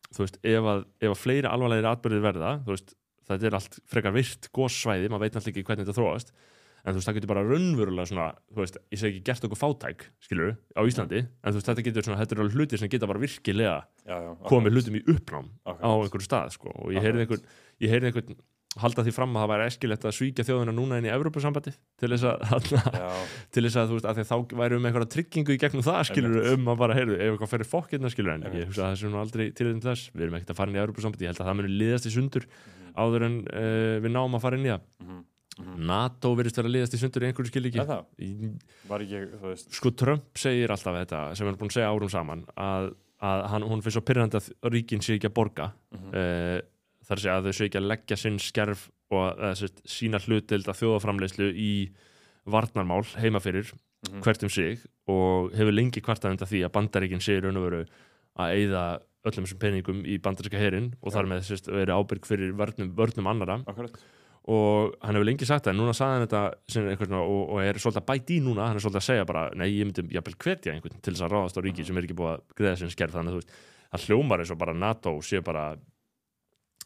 þú veist, ef að, ef að fleiri alvarlegir atbyrðir verða, þú veist, þetta er allt frekar virt góssvæði, maður veit alltaf ekki hvernig þetta þróast en þú veist, það getur bara raunverulega svona, þú veist, ég segi ekki gert okkur fátæk skilur, á Íslandi, en þú veist, þetta getur svona, þetta eru alveg hlutir sem geta bara virkilega já, já, komið hlutum í uppnám á einhverju stað, sko, og ég heyrði einhvern ég heyrði einhvern halda því fram að það væri eskilegt að svíkja þjóðuna núna inn í Evrópusambandi til þess að, til þess að þú veist, að þá væri um einhverja tryggingu í gegnum það, skilur, um að bara, heyrðu, ef eitthvað fyrir fokkirna, skilur, en ég hugsa að það nú aldrei til þess. Þess, við erum ekkert að fara inn í Evrópusambandi, ég held að það muni liðast í sundur áður en uh, við náum að fara inn í það. Mhm. NATO virðist vera að liðast í sundur í einhverju skilíki sko Trump segir alltaf þetta sem hann er búin að segja árum saman að, að hann, hún finnst svo pyrrandi að ríkin sé ekki að borga Mhm. uh, þar sé að þau sé ekki að leggja sinn skerf og uh, sérst, sína hlutild að þjóðaframleyslu í varnarmál heima fyrir Mhm. hvert um sig og hefur lengi kvartað undan því að bandaríkin sé raun og veru að eyða öllum þessum peningum í bandaríska herin og þar með sérst, verið ábyrg fyrir vörnum, vörnum annara akkurat. Og hann hefur lengi sagt það en núna sagði hann þetta svona, og, og er svolítið að bæti í núna hann er svolítið að segja bara, nei ég myndi jafnvel hvetja einhvern til þess að ráðast á ríki sem er ekki búið að greiða sinn skerf þannig að þú veist, það hljómar eins og bara NATO sé bara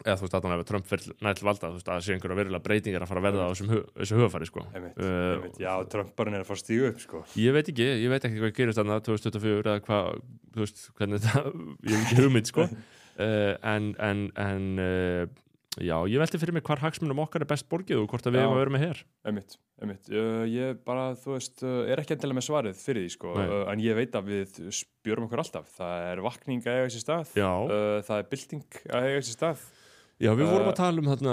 eða þú veist að hann hefur Trump fyrir nætt valda þú veist að það sé einhverja verulega breytingar að fara að verða á þessum, hu- þessu hugafæri sko. Einmitt, Uh, einmitt, já, Trumparinn er að fara stígu upp sko. Ég veit ekki, ég veit ekki hvað gerist þarna 2024 eða hvað, þú veist, hvernig þetta ég hef ekki hugmynd sko. Uh, en, en, en uh, já, ég velti fyrir mig hvar hagsmunum okkar er best borgið og hvort að við Já. erum að vera með hér einmitt, einmitt, uh, ég bara, þú veist uh, er ekki endilega með svarið fyrir því sko. Uh, en ég veit að við spjörum okkur alltaf. Það er vakning að eiga sér stað. Uh, það er bylting að eiga sér stað Já, við vorum Uh, að tala um þarna,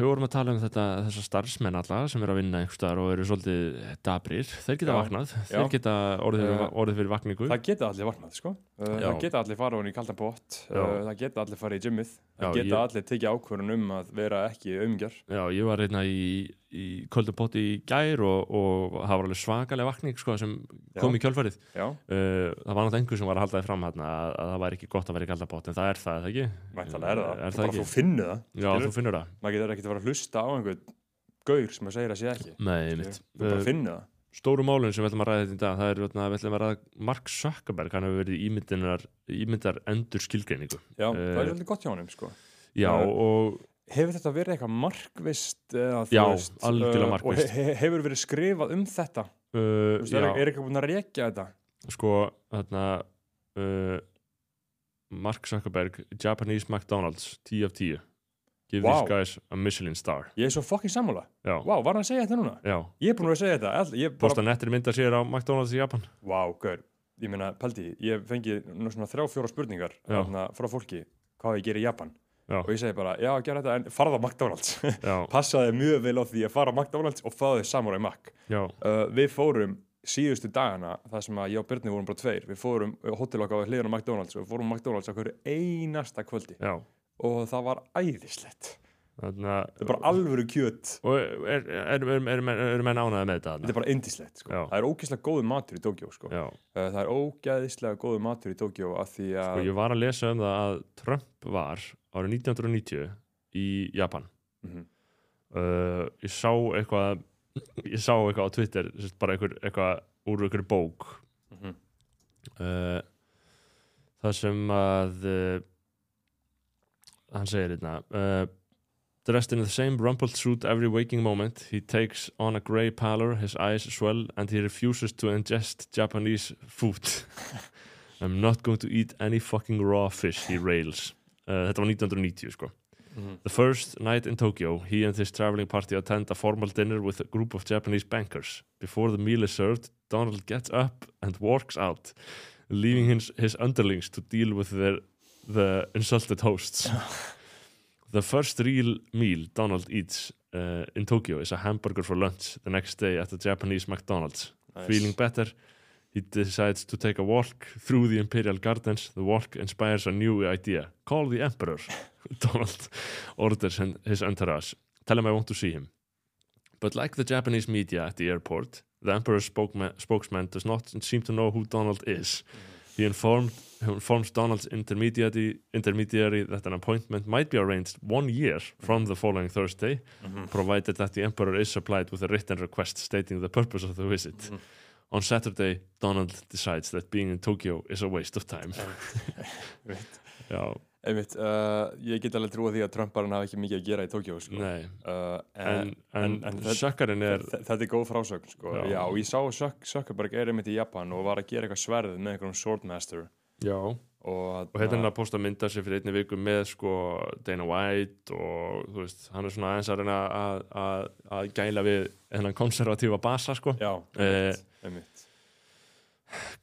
við vorum að tala um þetta, þessa starfsmenn alla sem eru að vinna einhvers staðar og eru svolítið dabrir, þeir geta Já, vaknað, já. þeir geta orðið, Uh, orðið fyrir vakningu. það geta allir vaknað sko. Uh, það geta allir fara hún í kaldan bótt Já. uh, það geta allir fara í gymmið það geta ég- allir tekið ákvörðun um að vera ekki umgjör Já, ég var reyna í, í köldum potti í gær og, og það var alveg svakalega vakning sko, sem kom Já. í kjölfarið. Uh, það var náttúrulega einhver sem var að halda þið fram hérna að, að það væri ekki gott að vera í kaldan pott, en það er það, er það ekki? er það, Er það ekki? þú finnur það Já, þú finnur það. maður getur ekkert að fara að hlusta á einhvern gaur sem að segja að sé ekki Nei, þú bara finnur það stóru málun sem við ætlum að ræða þetta í dag það er hérna, við ætlum að ræða Mark Zuckerberg hann hefur verið ímyndar endur skilgreiningu já, Eh, það er svolítið gott hjá honum sko já Eh, og hefur þetta verið eitthvað markvist Já, veist, algjörlega uh, markvisst. og he he hefur verið skrifað um þetta? Uh, veist, er, er eitthvað búin að rekja þetta? Sko hérna uh, Mark Zuckerberg Japanese McDonald's 10 af 10 give Vá. these guys a Michelin star. Ég er svo fucking sammála. Já, Vá, var hann að segja þetta núna? já. Ég er búin að segja þetta. Bara, posta nettir mynda sér á McDonald's í Japan? Vá, gaur, ég meina, Paldi Ég fengi þrjá, fjóra spurningar þarna, frá fólki hvað ég gerir í Japan Já. og ég segi bara, já, gera þetta en farða á McDonalds. Passaði mjög vel á því að fara á McDonalds og fáði Samurai Mac. Já, uh, Við fórum síðustu dagana það sem að ég og Byrni vorum bara tveir við fórum hótel okkar á hliðan á McDonalds og við fórum McDonalds á hverju einasta kvöldi. Já. Og það var æðislegt þannig að þetta er bara alvöru kjöt og er, er, er, er, er, menn- ánæði með þetta þetta þarna? er bara indislegt sko. Það er ógeðslega góður matur í Tokjó sko. Uh, það er ógeðslega góður matur í Tokjó af því að og ég var að lesa um það að Trump var árið 1990 í Japan Mhm. uh, ég sá eitthvað ég sá eitthvað á Twitter bara eitthvað, eitthvað úr eitthvað bók Mhm. uh, það sem að uh, hann segir hérna dressed in the same rumpled suit every waking moment he takes on a grey pallor his eyes swell and he refuses to ingest Japanese food I'm not going to eat any fucking raw fish he rails uh, þetta var 1990 sko Mhm. The first night in Tokyo, he and his traveling party attend a formal dinner with a group of Japanese bankers. Before the meal is served, Donald gets up and walks out, leaving his, his underlings to deal with their, the insulted hosts. the first real meal Donald eats uh, in Tokyo is a hamburger for lunch the next day at the Japanese McDonald's. Nice. Feeling better, he decides to take a walk through the Imperial Gardens. The walk inspires a new idea. Call the Emperor. Donald orders his entourage. Tell him I want to see him. But like the Japanese media at the airport, the Emperor's spokesman, spokesman does not seem to know who Donald is. He informed, informs Donald's intermediary, intermediary that an appointment might be arranged one year from the following Thursday, Mhm. provided that the emperor is supplied with a written request stating the purpose of the visit. Mhm. On Saturday, Donald decides that being in Tokyo is a waste of time. Einmitt. Já, Einmitt, uh, ég get alveg trúa því að Trumparinn hafi ekki mikið að gera í Tókjó sko. uh, en, en, en- en sökkarinn er, Þe- Þetta er góð frásögn sko. Já. Já. ég sá Zuck- Zuckerberg er einmitt í Japan og var að gera eitthvað sverðið með einhverjum Swordmaster já, og, og hérna er að posta mynda sér fyrir einni viku með sko Dana White og veist, hann er svona aðeins að reyna að, að, að gæla við hennan konservatífa basa sko Já, Eh, einmitt, einmitt.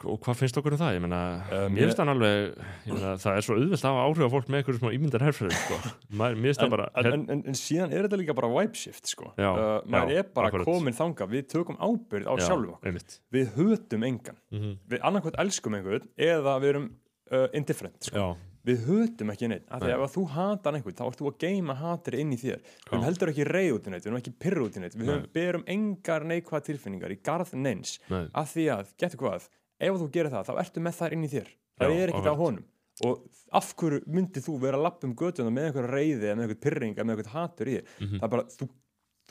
Og hvað finnst okkur um það? Ég meina, Eh, mér finnst hann alveg meina, það er svo auðvelt að hafa áhrif á fólk með einhverjum smá ímyndar herfrið sko. Mér finnst það bara en, en, en, síðan er þetta líka bara vibe shift sko. Já, uh, maður já, er bara akkurat. komin þanga við tökum ábyrgð á Já, sjálfum okkur einmitt. við hötum engan Mhm. við annarkvæmt elskum einhvern eða við erum uh, indifferent sko. Við hötum ekki neitt af því að ef þú hatar einhvern þá ert þú að geima hatir inn í þér við heldur ekki reyð út í neitt við erum ekki pyrr út í neitt við berum engar neikvæða tilfinningar í garð neins nei, af því að, getur hvað ef þú gerir það, þá ertu með það inn í þér. Það Já, er ekkert á honum. Og af hverju myndið þú vera að lappa um götuna með einhver reyði eða með einhver pyrring eða með einhver hatur í þér? Mhm. það er bara, þú,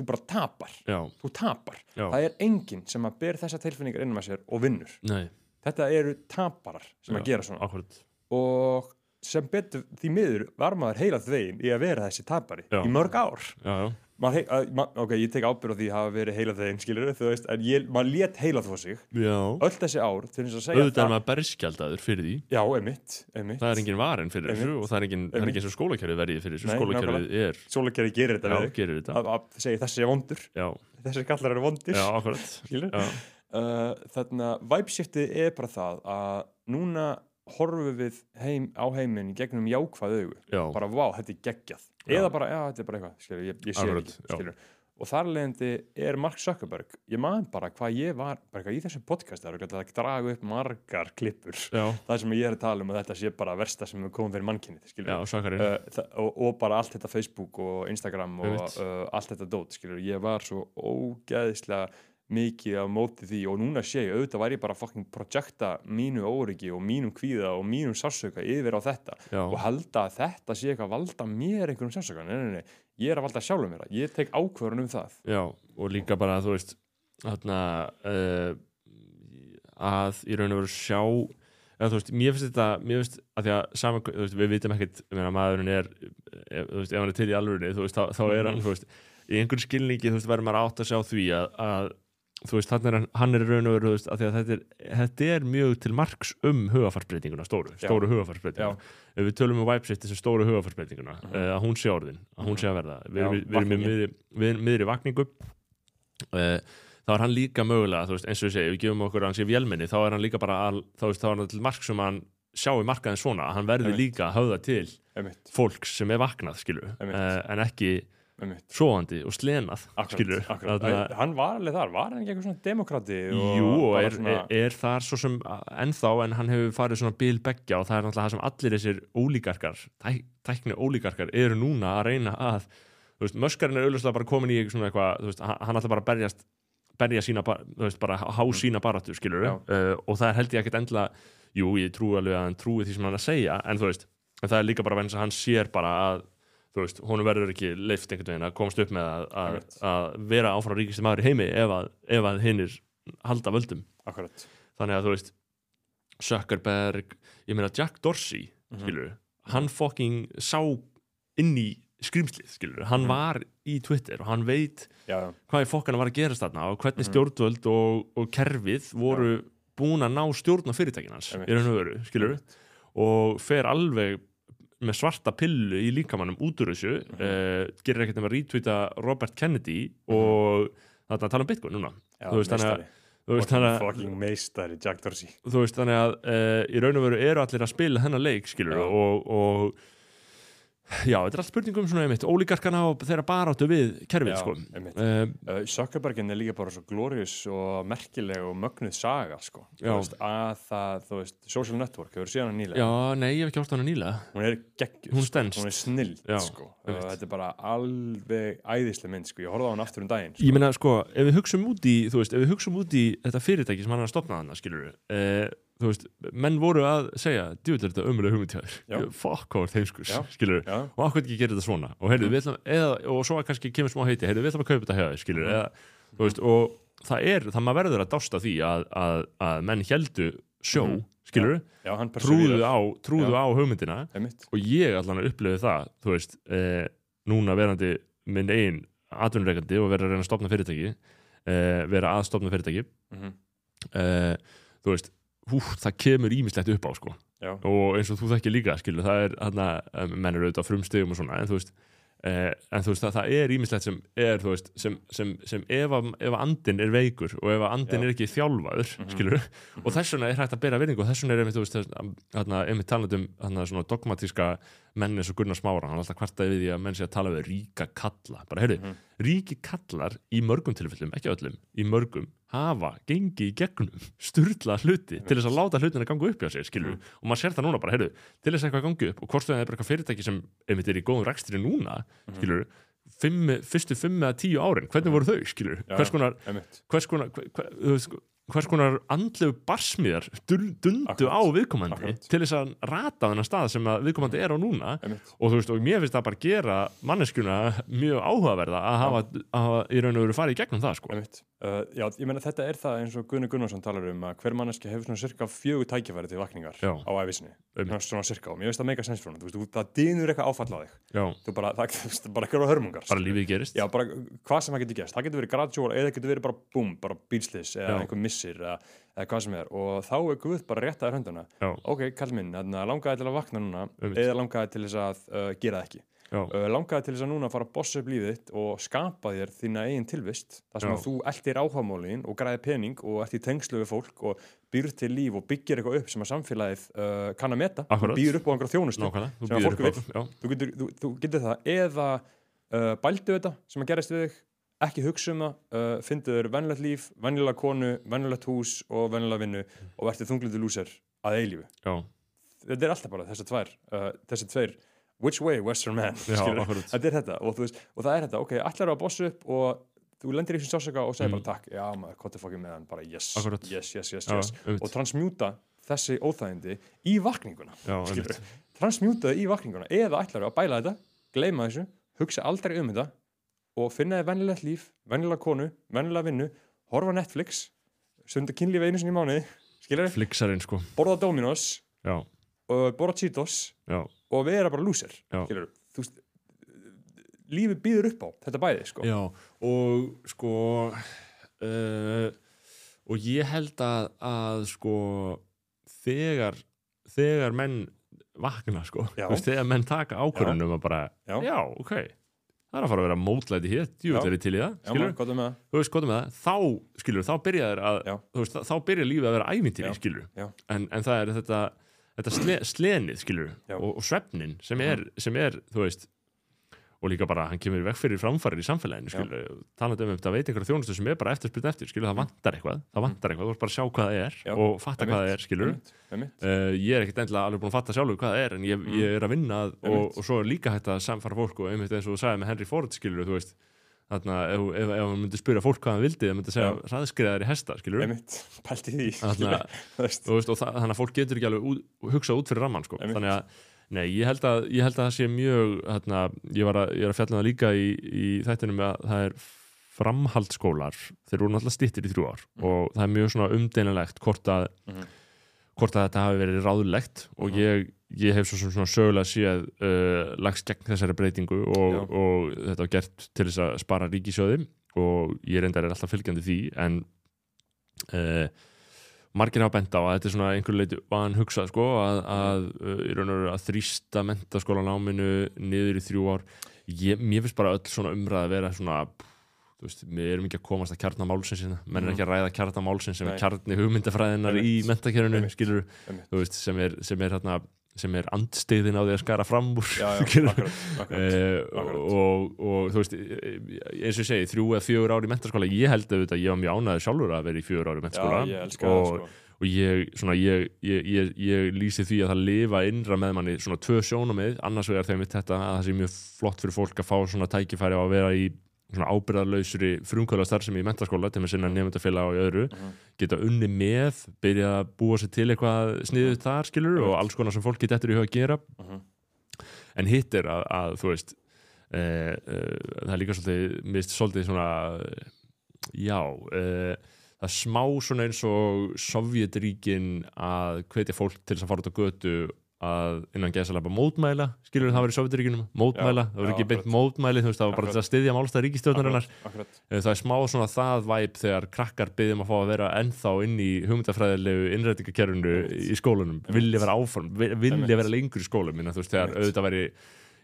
þú bara tapar. Já, þú tapar, já, það er enginn sem að ber þessa tilfinningar inn með sér og vinnur. Nei, þetta eru taparar sem að gera svona. akkurat og sem betur því miður var maður heila þvegin í að vera þessi tapari í mörg ár Maður hei, að, ma, ok, ég tek ábyrð á því að hafa verið heila þvegin skilur þú veist, en ég, maður lét heila þvó sig. Já. Öll þessi ár til þess að segja Auðvitað er maður berskjaldaður fyrir því. Já, emitt, emitt Það er engin varin fyrir þessu og það er engin, er Einmitt. engin svo skólakerfið verið fyrir þessu. Skólakerfið er, Sólakerri gerir þetta já, gerir þetta. Að, að segja þessi er vondur. Já, þessi kallar eru Já, uh, þannig að væpshiftið er bara það að núna horfum við heim, á heiminn gegnum jákvæð augu. Já, bara vá, þetta er geggjað. Já. eða bara, já, þetta er bara eitthvað, skilur, ég, ég sé Akkurat, ekki skilur. og þar leðandi er Mark Zuckerberg ég man bara hvað ég var bara eitthvað í þessu podcast það er örugglega að draga upp margar klippur. Já, það sem ég er að tala um að þetta sé bara versta sem við komum fyrir mannkynni skilur já, sakarinn Uh, þa- og, og bara allt þetta Facebook og Instagram og uh, allt þetta dót skilur, ég var svo ógeðislega mikið á móti því og núna sé ég auðvitað væri ég bara að fucking projekta mínu óryggi og mínum kvíða og mínum sársöka yfir á þetta Já, og halda að þetta sé eitthvað að valda mér einhverjum sársöka, nei, nei, nei, ég er að valda sjálfum mér ég tek ákvörðun um það. Já, og líka bara, þú veist þarna uh, að í raun og veru sjá eða þú veist, mér finnst þetta mér finnst að því að saman, þú veist, við vitum ekkert meina, maðurinn er, ef, þú veist, ef hann er til í alvörinni, þú veist, þá, þá er hann, þú veist í einhvern skilningi, þú veist, verður maður átt að sjá því að, að þú veist, hann er, hann er í raun og veru, að að þetta er, þetta er mjög til marks um hugafarsbreytinguna stóru, stóru hugafarsbreytinguna við tölum um Vibeshift þessu stóru hugafarsbreytinguna Mhm. uh, að hún sé orðin, að hún sé að verða. Við erum, með miðri, vakningu uh, þá er hann líka mögulega, þú veist, eins og við segjum, við gefum okkur að hann sé vélminni, þá er hann líka bara al, þá, veist, þá er hann til marks um að hann sjái markaðin svona, að hann Einmitt. líka að höfða til einmitt, fólks sem er vaknað, Einmitt. uh, en ekki svoandi og slenað, skilur akkurat. Æ, hann var alveg þar, var hann ekki eitthvað svona demokrati og Jú, og er, svona, er, er þar svo sem ennþá en hann hefur farið svona bil beggja og það er náttúrulega það sem allir þessir ólíkarkar tæk, tækni ólíkarkar eru núna að reyna að þú veist, möskarinn er auðvitað bara komin í svona eitthvað, þú veist, hann ætla bara að berjast berja sína, þú veist, bara há sína baráttu, skilur Já. uh, og það er held ég ekkert endla jú, ég trúi alveg að hann trúi því sem hann að segja en þú veist, en það er líka bara þú veist, honum verður ekki leift einhvern veginn að komast upp með að, að, vera áfram ríkisti maður í heimi ef að, að hinnir halda völdum. Akkurat. Þannig að þú veist Zuckerberg, ég meina Jack Dorsey Mhm. skilur, hann fucking sá inn í skrýmslið, skilur hann Mhm. var í Twitter og hann veit já, já, hvað í fokkana var að gerast þarna og hvernig Mhm. stjórnvöld og, og kerfið voru búin að ná stjórn á fyrirtækin hans í raun og veru, skilur og fer alveg með svarta pillu í líkamannum út úr þessu Mhm. uh, gerir ekkert um að retweeta Robert Kennedy og þarna að tala um Bitcoin núna. Já Þú veist, þannig að- þannig fucking meistari Jack Dorsey. Þú veist þannig að uh, í raun og veru eru allir að spila hennar leik skilur og, og já, þetta er allt spurningum svona einmitt ólíkarkana og þeirra baráttu við kerfið Já, sko uh, Uh, Zuckerbergin er líka bara svo glorious og merkileg og mögnuð saga sko. Veist, að það, þú veist, social network hefur síðan nýlega, já, nei, ég hef ekki hort hana nýlega hún er geggjur Hún sko. hún er snill Já, sko. þetta er bara alveg æðisleg mynd sko. ég horfði á hann aftur um daginn sko. ég meina sko, ef við hugsum út í þú veist, við út í þetta fyrirtæki sem hann er að stopna hann skilur uh, þú veist, menn voru að segja er þetta ömulega Já. hugmyndtjáður fuck, þeimskus, Já. skilur Já, og ákveð ekki gera þetta svona og, heyrðu, við ætlum, eða, og svo kannski kemur smá heiti heyrðu, við ætlum að kaupa þetta þér, skilur Mhm. eða, þú veist, og það er, það maður verður að dásta því að, að, að menn heldu sjó, Mhm. skilur já, hann trúðu á, trúðu Já. á hugmyndina og ég allan að upplifi það þú veist, eh, núna verandi minn einn atvinnureikandi og vera að reyna að stopna fyrirtæki eh, vera að stopna fyrirtæki Mhm. eh, þú veist, hú, það kemur ímislegt upp á sko og eins og þú þekkir líka skilur, það er hann menn eru auðvitað frumstegum og svona en þú veist, eh, en þú veist það, það er ímislegt sem er veist, sem, sem, sem ef, að, ef að andin er veikur og ef andin Já. er ekki þjálfaður Mhm. skilur, og þess vegna er hægt að bera virðingu og þess vegna er einmitt, veist, þess- þarna, einmitt talandi um þarna, svona dogmatíska menn eins og Gunnar Smára, hann er alltaf kvartaði við því að menn sé að tala við ríka kalla, bara heyrðu Mhm. ríki kallar í mörgum tilfellum, ekki öllum í mörgum, hafa gengið í gegnum sturla hluti til þess að láta hlutina ganga upp hjá sér, skilur Mhm. og maður sér það núna bara, heyrðu, til þess að eitthvað gangi upp og hvort það er bara eitthvað fyrirtæki sem einmitt er í góðum rekstri núna, Mhm. fimm, fyrstu fimm eða tíu árin, hvernig voru þau, skilur Já, hvers konar, hvers konar hver, hver, þú veist, hvers konar andlegu barsmiðar dun- dundu á viðkomandi Akkurat. til þess að rata þennan stað sem viðkomandi er á núna. Einmitt. og þú veist, og mér finnst það bara gera manneskjuna mjög áhugaverða að hafa, að hafa í raun og veru farið í gegnum það sko. Uh, já, ég meina þetta er það eins og Gunni Gunnarsson talar um að hver manneski hefur svona cirka fjögur tækifæri til vakningar Já. á Einmitt. svona, cirka og mér finnst það meika sens hún, þú veist, það dýnur eitthvað áfall á þig. Þú bara, það, þú veist, bara eitthvað hörmungar bara lífið gerist. Já, bara hvað sem það getur gerst, það getur verið gradual eða hvað sem er. Og þá er Guð bara rétt að hönduna Já, ok, kall minn, þarna, langaði til að vakna núna Einmitt. eða langaði til þess að uh, gera það ekki? Uh, langaði til þess að núna fara að bossa upp lífið þitt og skapa þér þína eigin tilvist þar sem þú eldir áhagamálin og græði pening og ert í tengslu við fólk og býr til líf og byggir eitthvað upp sem að samfélagið uh, kann að meta. Býr upp á einhverja þjónustu nákvæmlega Þú sem að býður fólk upp á Já, þú getur, þú, þú getur það. Eða uh, bældu þetta sem að gerist við þig ekki hugsa um það, uh, fyndu þér venjulegt líf, venjulega konu, venjulegt hús og venjulega vinnu og verður þunglindi lúser að eilífu. já, Þetta er alltaf bara þessar tvær, uh, þessar tveir which way, western man já, þetta er þetta og, veist, og það er þetta, ok, allar eru að bossa upp og þú lendir í þessum sásaka og segir Mm. bara takk, já maður, hvað er fokkið með hann, bara yes, Akkurat. yes, yes, yes, Já, yes einmitt. og transmjúta þessi óþægindi í vakninguna Já, einmitt. transmjúta það í vakninguna eða ætlar að bæla þetta, gleyma þessu hugsa aldrei um þetta og finna þér venjulegt líf, venjulega konu venjulega vinnu, horfa Netflix stunda kynlífi einu sinni í mánuði þér, Flixarinn sko. Borða Dominos Já, og borða Cheetos já, og vera bara lúser skilur þú veist lífið býður upp á þetta bæði sko. Já og sko uh, og ég held að, að sko þegar þegar menn vakna sko, veist, þegar menn taka ákvörðunum að bara, Já. já, ok það er að fara að vera mótlæti hér, Já. djúvill er ég til í það Já, skilur, um það þú veist, hvað með það, þá skilur, þá byrjar að, Já. þú veist, þá byrjar lífið að vera ævintýri, Já. skilur, Já. en, en það er þetta, þetta sle, slenið, skilur Já. og, og svefnin sem er, sem er, þú veist og líka bara, hann kemur veg fyrir framfarir í samfélaginu, skilur, talandi um þetta veit einhverja þjónustu sem er bara eftirspyrt eftir, skilur, það vantar eitthvað það vantar eitthvað, þú veist bara að sjá hvað það er Já. og fatta hvað það er, skilur. Uh, ég er ekkert endilega alveg búin að fatta sjálfur hvað það er en ég, Mm. ég er að vinna að, og, og svo er líka hægt að samfara fólk og einmitt eins og þú sagði með Henry Ford skilur þú veist þarna ef, ef, hann myndi spyrja fólk hvað hann vildi það myndi segja Já. hraðskriðar í hesta skilur einmitt, pælti því Þarna- Þú veist. og, veist, og það, þannig að fólk getur ekki alveg út, hugsa út fyrir ramman sko. Þannig að nei, ég held að, ég held að það sé mjög þarna, ég, var að, ég er að fjalla um það líka í, í þættinum að það er framhaldsskólar þeir voru náttúrulega stittir í þrjú ár Mhm. og það er mjög svona umdeinilegt hvort að Mhm. hvort að þetta hafi verið ráðlegt og Mhm. ég, ég hef svo svona sögulega séð uh, lagst gegn þessari breytingu og, Já. og þetta var gert til þess að spara ríkisjóði og ég reyndar er alltaf fylgjandi því en uh, margir hafa bent á að þetta er svona einhverju leiti van hugsað sko að, að uh, í veru að þrýsta mentaskólanáminu niður í þrjú ár ég, mér finnst bara öll svona umræð að vera svona veist, við erum ekki að komast að kjarna málsins hérna. menn er Mhm. ekki að ræða kjarna málsins sem Nei. er kjarni hugmyndafræðinar í Einmitt. þú veist, sem er, sem er, hérna, sem er andstiðin á því að skara fram úr já, já, akkurat, akkurat. Eh, Akkurat. og, og þú veist eins og ég segi, þrjú eða fjögur ári í mentaskóla ég held auðvitað, ég var mjög ánæður sjálfur að vera í fjögur ári í það og, sko. og ég, svona, ég, ég, ég, lýsi því að það lifa innra með manni svona tvö sjónamið, annars vegar þeim mitt þetta að það sé mjög flott fyrir fólk að fá svona tækifæri á að vera í ábyrðarlausri frumkvöla starfsemi í mentaskóla til með sinna nefndafélag og í öðru. Mhm. geta unni með, byrja að búa sér til eitthvað sniðið þar skilur og alls konar sem fólk geta eftir í huga að gera. Mhm. en hitt er að, að þú veist e, e, það er líka svolítið mist svolítið svona já e, það er smá svona eins og Sovjetríkin að hvetja fólk til þess að fara út á götu að innan geðsalapa mótmæla skilur það var í Sovjetríkinum, mótmæla Já, það já, ekki beint mótmæli þú veist, það var bara að styðja málstað ríkistjórnarinnar Akkurat, Eh, það er smá svona það væp þegar krakkar byggjum að fá að vera ennþá inn í hugmyndafræðilegu innrætingakerfinu í skólunum, vilja vera áform vi- vilja vera lengur í skólum minna, veist, þegar auðvitað væri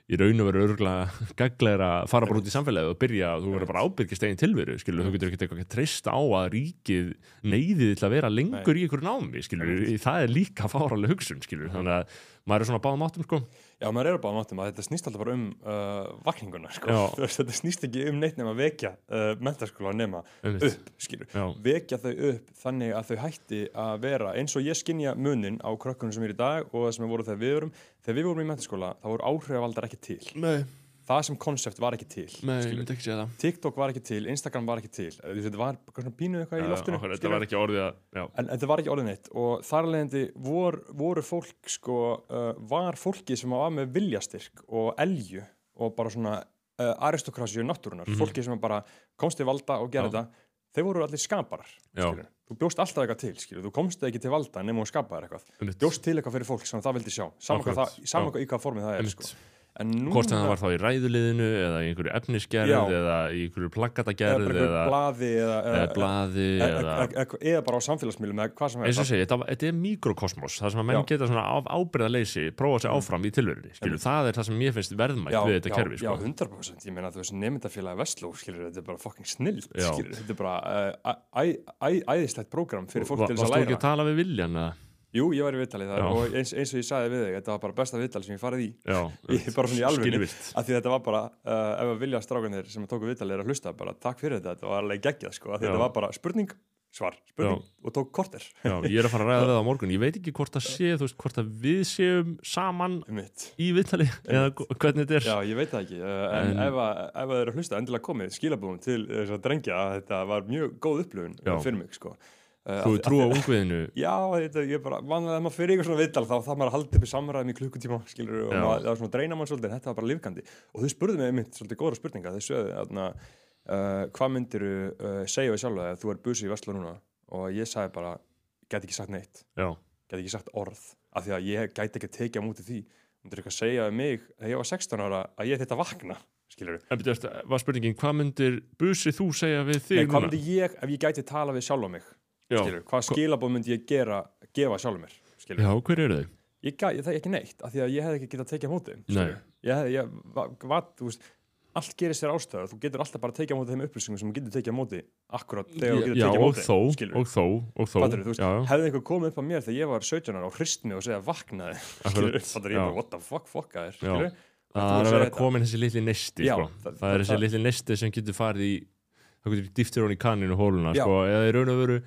í raun og veru örgulega gaglegra að fara bara út í samfélagið og byrja þú verður bara ábyrgist eginn tilveru skilur, þú getur ekki eitthvað treyst á að ríkið neyðið til að vera lengur í ykkur námi skilur, það er líka fáraleg hugsun skilur, þannig að maður er svona báðum áttum sko. Já, maður er báðum áttum að þetta snýst alltaf bara um uh, vakninguna, sko. Þetta snýst ekki um neitt nema að vekja uh, mentaskóla nema upp, skilur. Já. Vekja þau upp þannig að þau hætti að vera eins og ég skinja munin á krökkunum sem er í dag og það sem er voru þegar við vorum. Þegar við vorum í mentaskóla, þá voru áhrifavaldar ekki til. Nei, Það sem konsept var ekki til, nei, ég myndi ekki segja það TikTok var ekki til, Instagram var ekki til. Þetta var svona pínu eitthvað í loftinu. okkur, þetta var ekki orðið að já, En þetta var ekki orðin eitt og þar leðandi vor, voru fólk sko, uh, var fólki sem var með viljastyrk og elju og bara svona uh, aristokrasíu náttúrunar, Mhm. fólki sem bara komst til valda og gerði þetta þeir voru allir skaparar þú bjóst alltaf eitthvað til, skilur. þú komst ekki til valda nema þú skapaðir eitthvað. Bjóst til eitthvað fyrir fólk sem það vildi sjá. Saman hvað, í hvað formið það er sko. En hvort sem það var þá í ræðuliðinu eða í einhverju efnisgerð Já. eða í einhverju plaggatagerð eða, blaði eða, eða blaði eða, eða, bara á samfélagsmiðlum eða hvað sem er eins og segi, þetta, er mikrokosmos það sem að menn Já. geta ábyrðaleysi prófa sig áfram í tilverunni, skilur, það er það sem ég finnst verðmætt við þetta já, kerfi, já, sko 100% ég meina þú veist nefndafélagi Vestló þetta er bara fucking snill Já. þetta er bara æ- æðislegt prógram fyrir fólk til þess að Varstu ekki læra að tala við Viljan eða? Jú, ég var í viðtalið þar Já. og eins, eins og ég sagði við þig þetta var bara besta viðtal sem ég farið í Já, Ég- bara svona í alvörunni. skilvirt af því þetta var bara, uh, ef að vilja strákanir sem tóku viðtalið er að hlusta, bara takk fyrir þetta þetta var alveg geggjað sko, af því Já. þetta var bara spurning svar, spurning og tók korter Já, ég er að fara að ræða það á morgun ég veit ekki hvort það sé, þú veist, hvort að við séum saman mitt í viðtali eða hvernig þetta er Já, ég veit það ekki, uh, en, En- ef, að, ef að þeir eru að hlusta endilega komið skilabúðum til þess að drengja að þetta var mjög góð upplifun Já. fyrir mig sko. Uh, Þú af- trú á ungviðinu? Já, þetta, ég bara, vanlega ef maður fyrir ykkur svona viðtal þá þarf maður að halda upp í samræðum í klukkutíma skilur, og maður, það var svona að dreina mann svolítið en þetta var bara lífgandi. Og þau spurðu mig einmitt svolítið góðra spurninga þau sögðu þarna uh, hvað myndir uh, segja við sjálfa ef þú er busi í Vesla núna? Og ég sagði bara, get ekki sagt neitt. Já, get ekki sagt orð af því að ég gæti ekki að tekja á móti því. Myndir eitthvað segja við mig þegar ég var 16 ára að ég þetta vakna skilur eftir, var spurningin hvað myndir busi þú segja við þig Nei, hvað núna? myndi ég ef ég gæti tala við sjálfa mig? Já, skilur, hvað skilabóð myndi ég gera gefa sjálfur mér skilur já, hver eru þau? ég gæti það ekki neitt af því að ég hefði ekki getað að tekja á móti ég hefði, ég, va, va, þú veist allt gerist þér ástæður, þú getur alltaf bara að tekja á móti þeim upplýsingum sem þú getur tekið á móti akkurat þegar þú getur Já, tekið á og móti þó, þeim, skilurðu. og þó, og þó Fattarðu, þú veist, Já, já, hefði einhver komið upp á mér þegar ég var 17 ára og hrist mig og segja vaknaði skilur, fattur ég já. bara what the fuck fuck að Já. þér það þú er að vera komin þessi litli nesti Já, sko. það- það, er það- þessi litli nesti sem getur farið í það getur dýftir hún í kanninu hóluna Já. sko, eða í raun og veru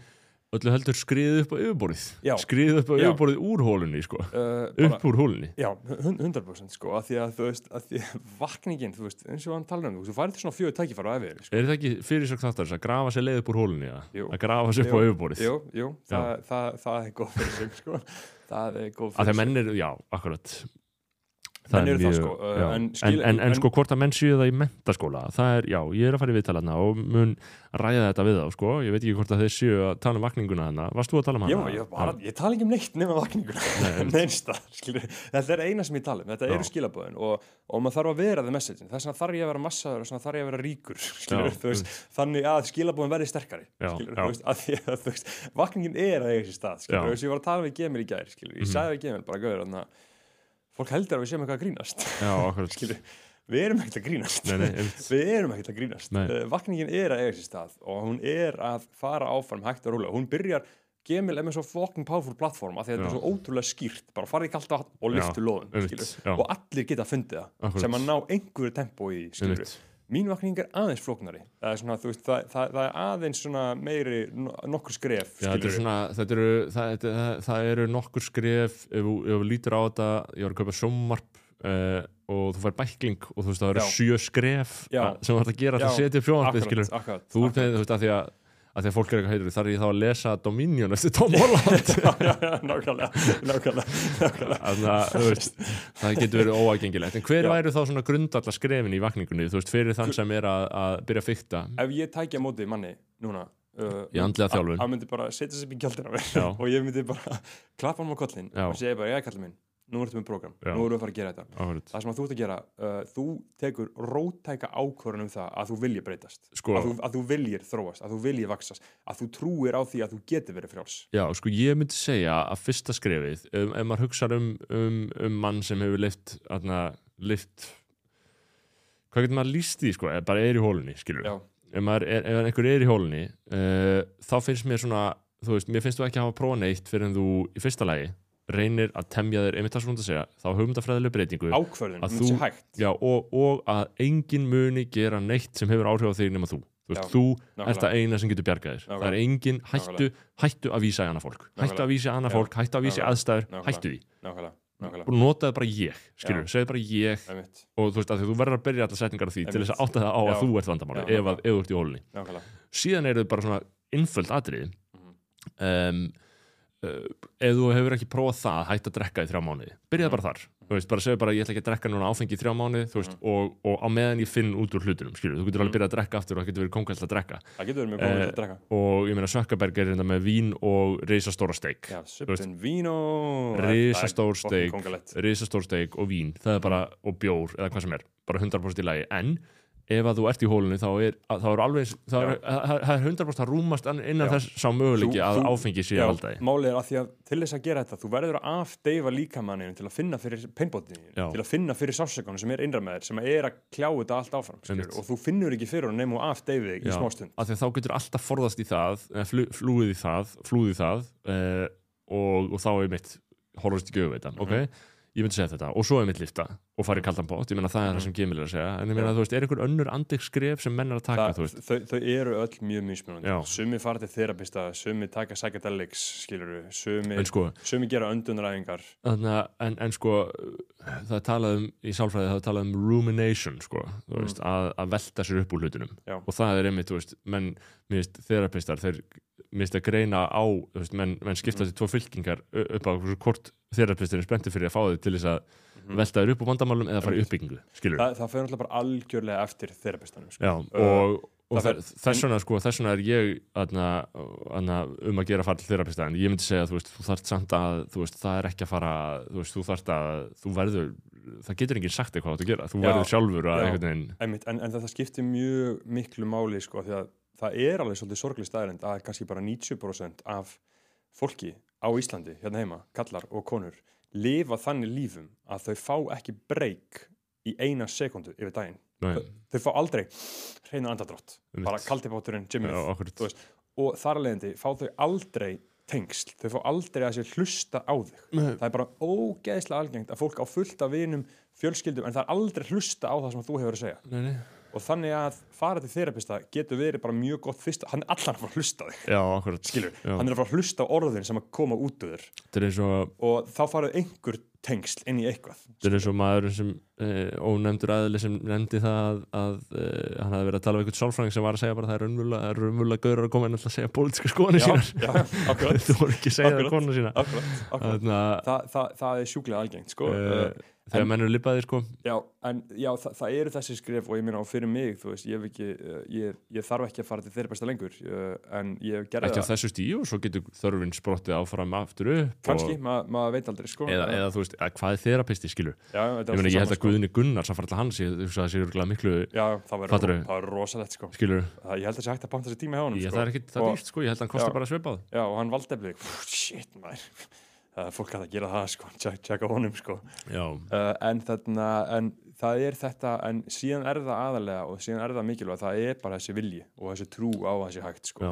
öllu heldur skriðið upp á yfirborðið. Skriðið upp á yfirborðið úr hólunni sko. uh, bara, upp úr hólunni. Já, hun- 100% sko, af því að þú veist, af því að vakningin þú veist, eins og hann talar um, þú færið til svona fjögur tækifæra á æfiðir, sko. er það ekki fyrir svo þáttar að grafa sér leið upp úr hólunni? Jú. að grafa sér upp á yfirborðið. Jú, jú, það, það, það er góð fyrir sig, sko. Það er góð að fyrir sig menn eru, já, akkurat Menn eru það, sko, já. en skil- en, en, en- sko hvort að menn séu það í mentaskóla það er, já, ég er að fara í viðtalarna og mun ræða þetta við þá, sko ég veit ekki hvort að þeir séu að tala um vakninguna hana varst þú að tala um hana? Ég, ég, bara, ég tala ekki um neitt nema vakninguna Neinsta, Þetta er eina sem ég tala um, þetta Já. eru skilabóðin og, og maður þarf að vera the message þess vegna þarf ég að vera massaður og þarf ég að vera ríkur skilur, Já, veist, þannig að skilabóðin verði sterkari Já, skilur, já. veist, að því að veist, vakningin er að eiga sér stað skilur, Já. ég var að tala við Gemil í gær ég Mhm. sagði við Gemil bara gauður fólk heldur að við séum eitthvað að grínast. Já, skilur, við erum ekkert að grínast. Nei, nei, við erum ekkert að grínast. Nei. uh, vakningin er að eiga sér stað og hún er að fara áfram hægt og rólega. Hún byrjar, Gemil er með svo fucking powerful platform af því að þetta er svo ótrúlega skýrt. Bara farið í kallt vatn og lyftu já. og allir geta fundið það Akkurat. sem að ná einhverju tempo í skilur. Mín vakning er aðeins flóknari. Það er, svona, veist, það, það, það er aðeins meiri no- nokkur skref Já, þetta er svona, þetta eru, það, það, það eru nokkur skref ef þú lítur á þetta, ég var að kaupa sjómarp uh, og þú fær bækling og þú veist það eru Já. sjö skref Já. sem þú ert að gera til að Já, setja akkurat, þú veist, að því að að því að fólk er eitthvað heitur, þar er ég þá að lesa Dominion eftir Tom Holland já, já, já, nákvæmlega, nákvæmlega. Þannig að, þú veist, það getur verið óaðgengilegt en hver Já. væru þá svona grundalla skrefin í vakningunni, þú veist, fyrir þann sem er að, að byrja að fykta Ef ég tækja móti manni núna uh, Í andlega þjálfun. Hann myndi bara setja sér upp í Já. og ég myndi bara klappa hann á kollin og segja bara, ég kallið minn, nú ertu með program Já. nú erum við að fara að gera þetta. Áhverjum. Það sem að þú ert að gera, uh, þú tekur rótæka ákvörðun um það að þú viljir breytast. Sko- að, þú, að þú viljir þróast, að þú viljir vaksast að þú trúir á því að þú getur verið frjáls. Já, sko, ég myndi segja að fyrsta skrefið, um, ef maður hugsa um, um, um mann sem hefur lift, aðna, lift hvað getur maður líst því, sko, ef bara er í hólunni, skilur Já, ef, maður er, ef einhver er í hólunni uh, þá finnst mér svona þú veist, mér finnst þú ekki að hafa prófa neitt fyrir en þú í fyrsta lagi reynir að temja þér einmitt það svona að segja, þá hugmyndafræðileg breytingu ákvörðun, Að það sé hægt. Já, og, og að engin muni gera neitt sem hefur áhrif á þig nema þú. Þú, veist, þú ert það eina sem getur bjargað þér. Það er engin, hættu, hættu að vísa í annað fólk. Hættu að vísa í annað fólk, hættu að vísa í aðstæður hættu því, og notaðu bara ég skilur, Já. segðu bara ég. Einmitt, og þú veist að þú verður að byrja allar setningar á því til þess að átta það á að Já. þú ert vandamáli ef, að, ef þú ert í nákvæmlega. Síðan eru þau bara svona innföld atriði. Mhm. um, uh, ef þú hefur ekki prófað það hætt að drekka í þrjá mánuði. Byrjaði Mhm. bara þar, þú veist, bara segja bara ég ætla ekki að drekka núna áfengi í þrjá mánuði, þú veist, og, og á meðan ég finn út úr hlutunum, skilur, þú getur alveg Mhm. byrjað að drekka aftur og það getur verið kongvælt að drekka. Það getur verið mjög Eh, að drekka. og ég meina Sökkaberg er þetta með vín og risastóra steik. Já, Vino risastór Það er steik risastór steik og vín, það er bara og bjór, eða hvað sem er, bara 100% í lagi. En ef að þú ert í hólunni þá er, að- þá er alveg, það er, er 100% að rúmast innan Já. þess sá möguleiki að áfengi sé Já, að því málið er að því að til þess að gera þetta þú verður að afdeyfa líkamanninu til að finna fyrir peinbótinu, Já. til að finna fyrir sásökunum sem er innra með þér, sem er að kljá þetta allt áfram, skilur, og þú finnur ekki fyrir hún nefnum og afdeyfi þig í Já, smá stund. Af því að þá getur alltaf forðast í það flu, flúið í það, flúið í það uh, og, og þá er mitt horfast í göfveitan, Mhm. ok ég myndi segja þetta, og svo er mitt lifta og fara í kaldan bótt, ég meina það er það sem Gemil er að segja. En ég meina Já. þú veist, er einhver önnur andeg skref sem menn er að taka, Það, þú veist? þau, þau eru öll mjög mismunandi. Sumi fara til þerapista, sumi taka psychedelics skilur sumi, sko, sumi gera öndunaræfingar þarna, en, en sko það er talað um, í sálfræði það er talað um rumination, sko þú Mm. veist, að, að velta sér upp úr hlutunum. Já. og það er einmitt, þú veist, menn mér veist, þerapistar, þeir mér veist að greina á, veist, menn, menn skipta Mhm. Á er spenntur fyrir að fá þig til þess að Mhm. velta þér upp úr vandamálum eða fara í uppbyggingu, Þa, það fyrir náttúrulega bara algjörlega eftir þerapistanum sko. Og, og það fer- þess, vegna sko, er ég aðna, aðna, um að gera til þerapista en ég myndi segja að þú þú þarft samt að veist, það er ekki að fara þú veist, þú þarft að, þú verður það getur enginn sagt eitthvað átt að gera, þú Já, verður sjálfur að já. veginn, Einmitt, en, en þetta skiptir mjög miklu máli sko, það er alveg svolítið sorglega staðrind að kannski bara 90% af fólki á Íslandi, hérna heima, kallar og konur, lifa þannig lífum að þau fá ekki breyk í eina sekundu yfir daginn. nei, Þau fá aldrei hreina andadrátt, bara kaldibáturinn, já, Jimmy, þú veist, og þar að leiðandi fá þau aldrei tengsl, þau fá aldrei að sér hlusta á þig. Það er bara ógeðslega algengt að fólk á fullt af vinum, fjölskyldum, en það er aldrei hlusta á það sem þú hefur að segja nei, nei. Og þannig að fara til þerapista getur verið bara mjög gott fyrst hann er allan að fara að hlusta þig. Já, hann er að fara að hlusta orðin sem að koma út úr þér. Og og þá farið einhver tengsl inn í eitthvað. Þetta er eins og maður sem eh, ónefndur aðli sem nefndi það að, að eh, hann hafði verið að tala um einhvern sálfræðing sem var að segja bara það er raunmjöla gaurar að koma alltaf að segja pólitíska skoðanir akkurat, þú voru ekki að segja það konuna sína. akkurat, akkurat. Þa, það, það er sjúklega algengt sko. uh, þegar en- menn eru lipaðir sko já, en já, það, það eru þessi skrif og ég meina og fyrir mig, þú veist, ég, ekki, uh, ég, ég þarf ekki að fara til þerapista lengur uh, en ég gerði ekki á þessu stíu og svo getur þörfin sprottið áfram aftur upp kannski, og, ma- maður veit aldrei sko. eða, Uh, eða þú veist, að hvað er þerapisti skilur já, þetta ég, meni, ég held að sko. Guðni Gunnars að fara til hans það sé örugglega miklu já, það það verður rosalegt sko. skilur, Það- ég held að það sé hægt að panta sér tíma hjá ég, sko. það er ekki það dýrt sko, ég held að hann er fólk að gera það, sko, checka honum, sko. Uh, en þarna, en það er þetta en síðan er það aðalega og síðan er það mikilvæg, það er bara þessi vilji og þessi trú á þessi hægt, sko.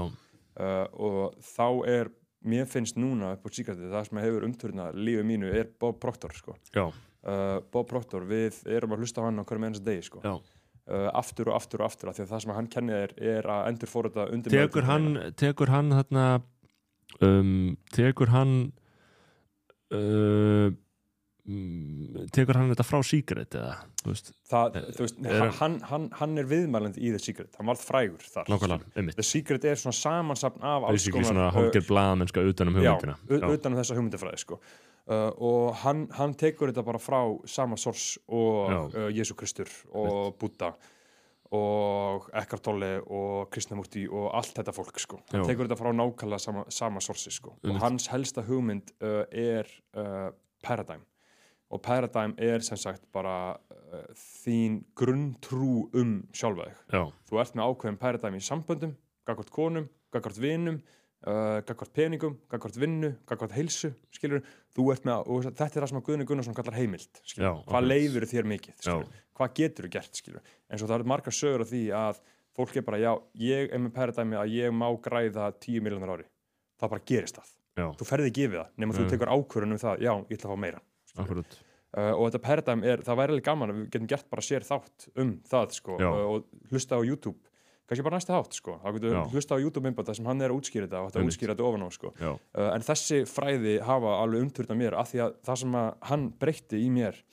Uh, og þá er mér finnst núna upp á síkastið, það sem hefur umturna lífið mínu er Bob Proctor, sko. Já, uh, Bob Proctor, við erum að hlusta á hann á hverjum einasta degi, sko. Já. uh, aftur og aftur og aftur, af því að það sem hann kennið er, er að endur fóröta undir tekur hann tekur hann þarna um, tekur hann uh, mm, tekur hann þetta frá Secret eða, þú veist, það, þú veist, Eh, er- hann, hann, hann er viðmælandi í The Secret, hann varð frægur þar. Nákvæmlega, einmitt. The Secret er svona samansapn af alls konar svona uh, hálfgerð blaðamennska utan um já, hugmyndina. u- utan um þessa hugmyndafræði sko. uh, og hann, hann tekur þetta bara frá sama sors og Já. uh, Jésu Kristur og Buddha og Eckhart Tolle og Krishnamurti og allt þetta fólk sko. hann Já. tekur þetta frá nákvæmlega sama, sama sorsi sko. og Einmitt. hans helsta hugmynd uh, er uh, Paradigm og Paradigm er sem sagt bara uh, þín grunntrú um sjálfa þig já, þú ert með ákveðin Paradigm í samböndum gagvart konum, gagvart vinum uh, gagvart peningum, gagvart vinnu gagvart heilsu, skilur þú ert með, og þetta er það sem að Guðni Gunnarsson kallar heimild Já, hvað leifir þér mikið skilur, hvað getur þú gert, skilur eins og það eru margar sögur af því að fólk er bara, já, ég er með Paradigmi að ég má græða 10 miljonar ári. Það bara gerist það, já, þú ferði ekki yfir það nema þú tekur ákvörðun um það, já, ég ætla að fá meira uh, og þetta Paradigm er, það væri alveg gaman að við getum gert bara sér þátt um það sko, uh, og hlusta á YouTube kannski bara næsta þátt sko, þá getum Já. við hlusta á YouTube myndbata sem hann er að útskýra þetta og þetta útskýra þetta ofan á sko. uh, en þessi fræði hafa alveg umturna mér af því að það sem að hann breytti í mér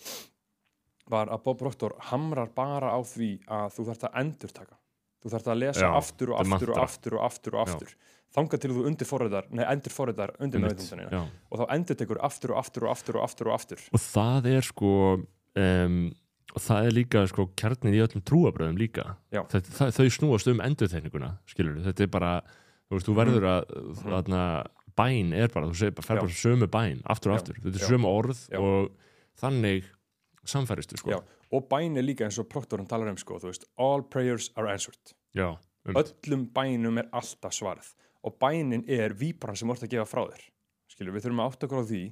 var að Bob Proctor hamrar bara á því að þú þarft að endurtaka. Þú þarft að lesa Já, aftur og þetta er aftur og aftur og aftur og aftur. Þangað til þú undirforriðar, nei endurforriðar undir einmitt, meðvitundinina já. og þá endur tekur aftur og aftur og aftur og aftur og aftur. Og það er sko um, og það er líka sko kjarnin í öllum trúabröðum líka. Þetta, það, þau snúast um endurþekninguna skilur þetta er bara, þú veist, þú verður að þarna, bæn er bara, þú segir bara, fer bara sömu bæn, aftur og aftur. Þetta er sömu orð Já. og þannig samfæristu sko. Og bæn er líka eins og Proctorinn talar um sko, þú veist, all prayers are answered. Já, um, öllum bænum er alltaf svarað. Og bænin er víbran sem ert að gefa frá þér. Skilur, við þurfum að átta okkur á því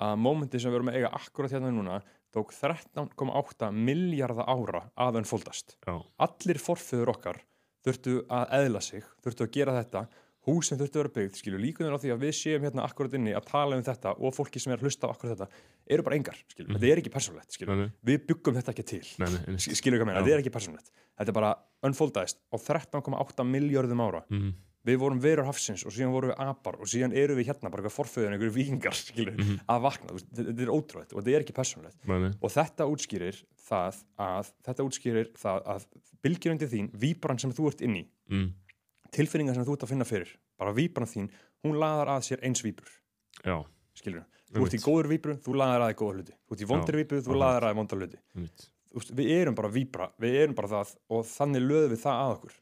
að mómenti sem við erum að eiga akkurat hérna núna tók 13,8 miljardar ára að unfoldast. Já, allir forföður okkar þurftu að eðla sig, þurftu að gera þetta. Húsin þurftu að vera byggð, skilur líkunar á því að við séum hérna akkurat inni að tala um þetta og fólki sem er að hlusta á akkurat þetta eru bara engar, skilur, þetta er ekki persónlegt skilur, nei, nei, við byggum þetta ekki til. Skilur ekki að meina, þetta er ekki persónlegt þetta er bara unfoldaðist á 13,8 miljörðum ára. Mm, við vorum verur hafsins og síðan vorum við apar og síðan eru við hérna bara eitthvað forföðun, einhverju vikingar skilur, Mhm. að vakna, þú þetta er ótrúið og þetta er ekki persónlegt nei, nei. og þetta útskýrir það að þetta útskýrir það að bylgjurundi þín, víbran sem þú ert inn í Mm, tilfinningar sem þú ert að finna fyrir bara víbran þín, hún laðar að sér eins víbrur já, skilur, þú ert í góður víbru þú laðar að þig góða hluti, þú ert í vondri Já, víbru þú laðar að þig vondra hluti. Þú við erum bara víbra, við erum bara það og þannig löðum við það að okkur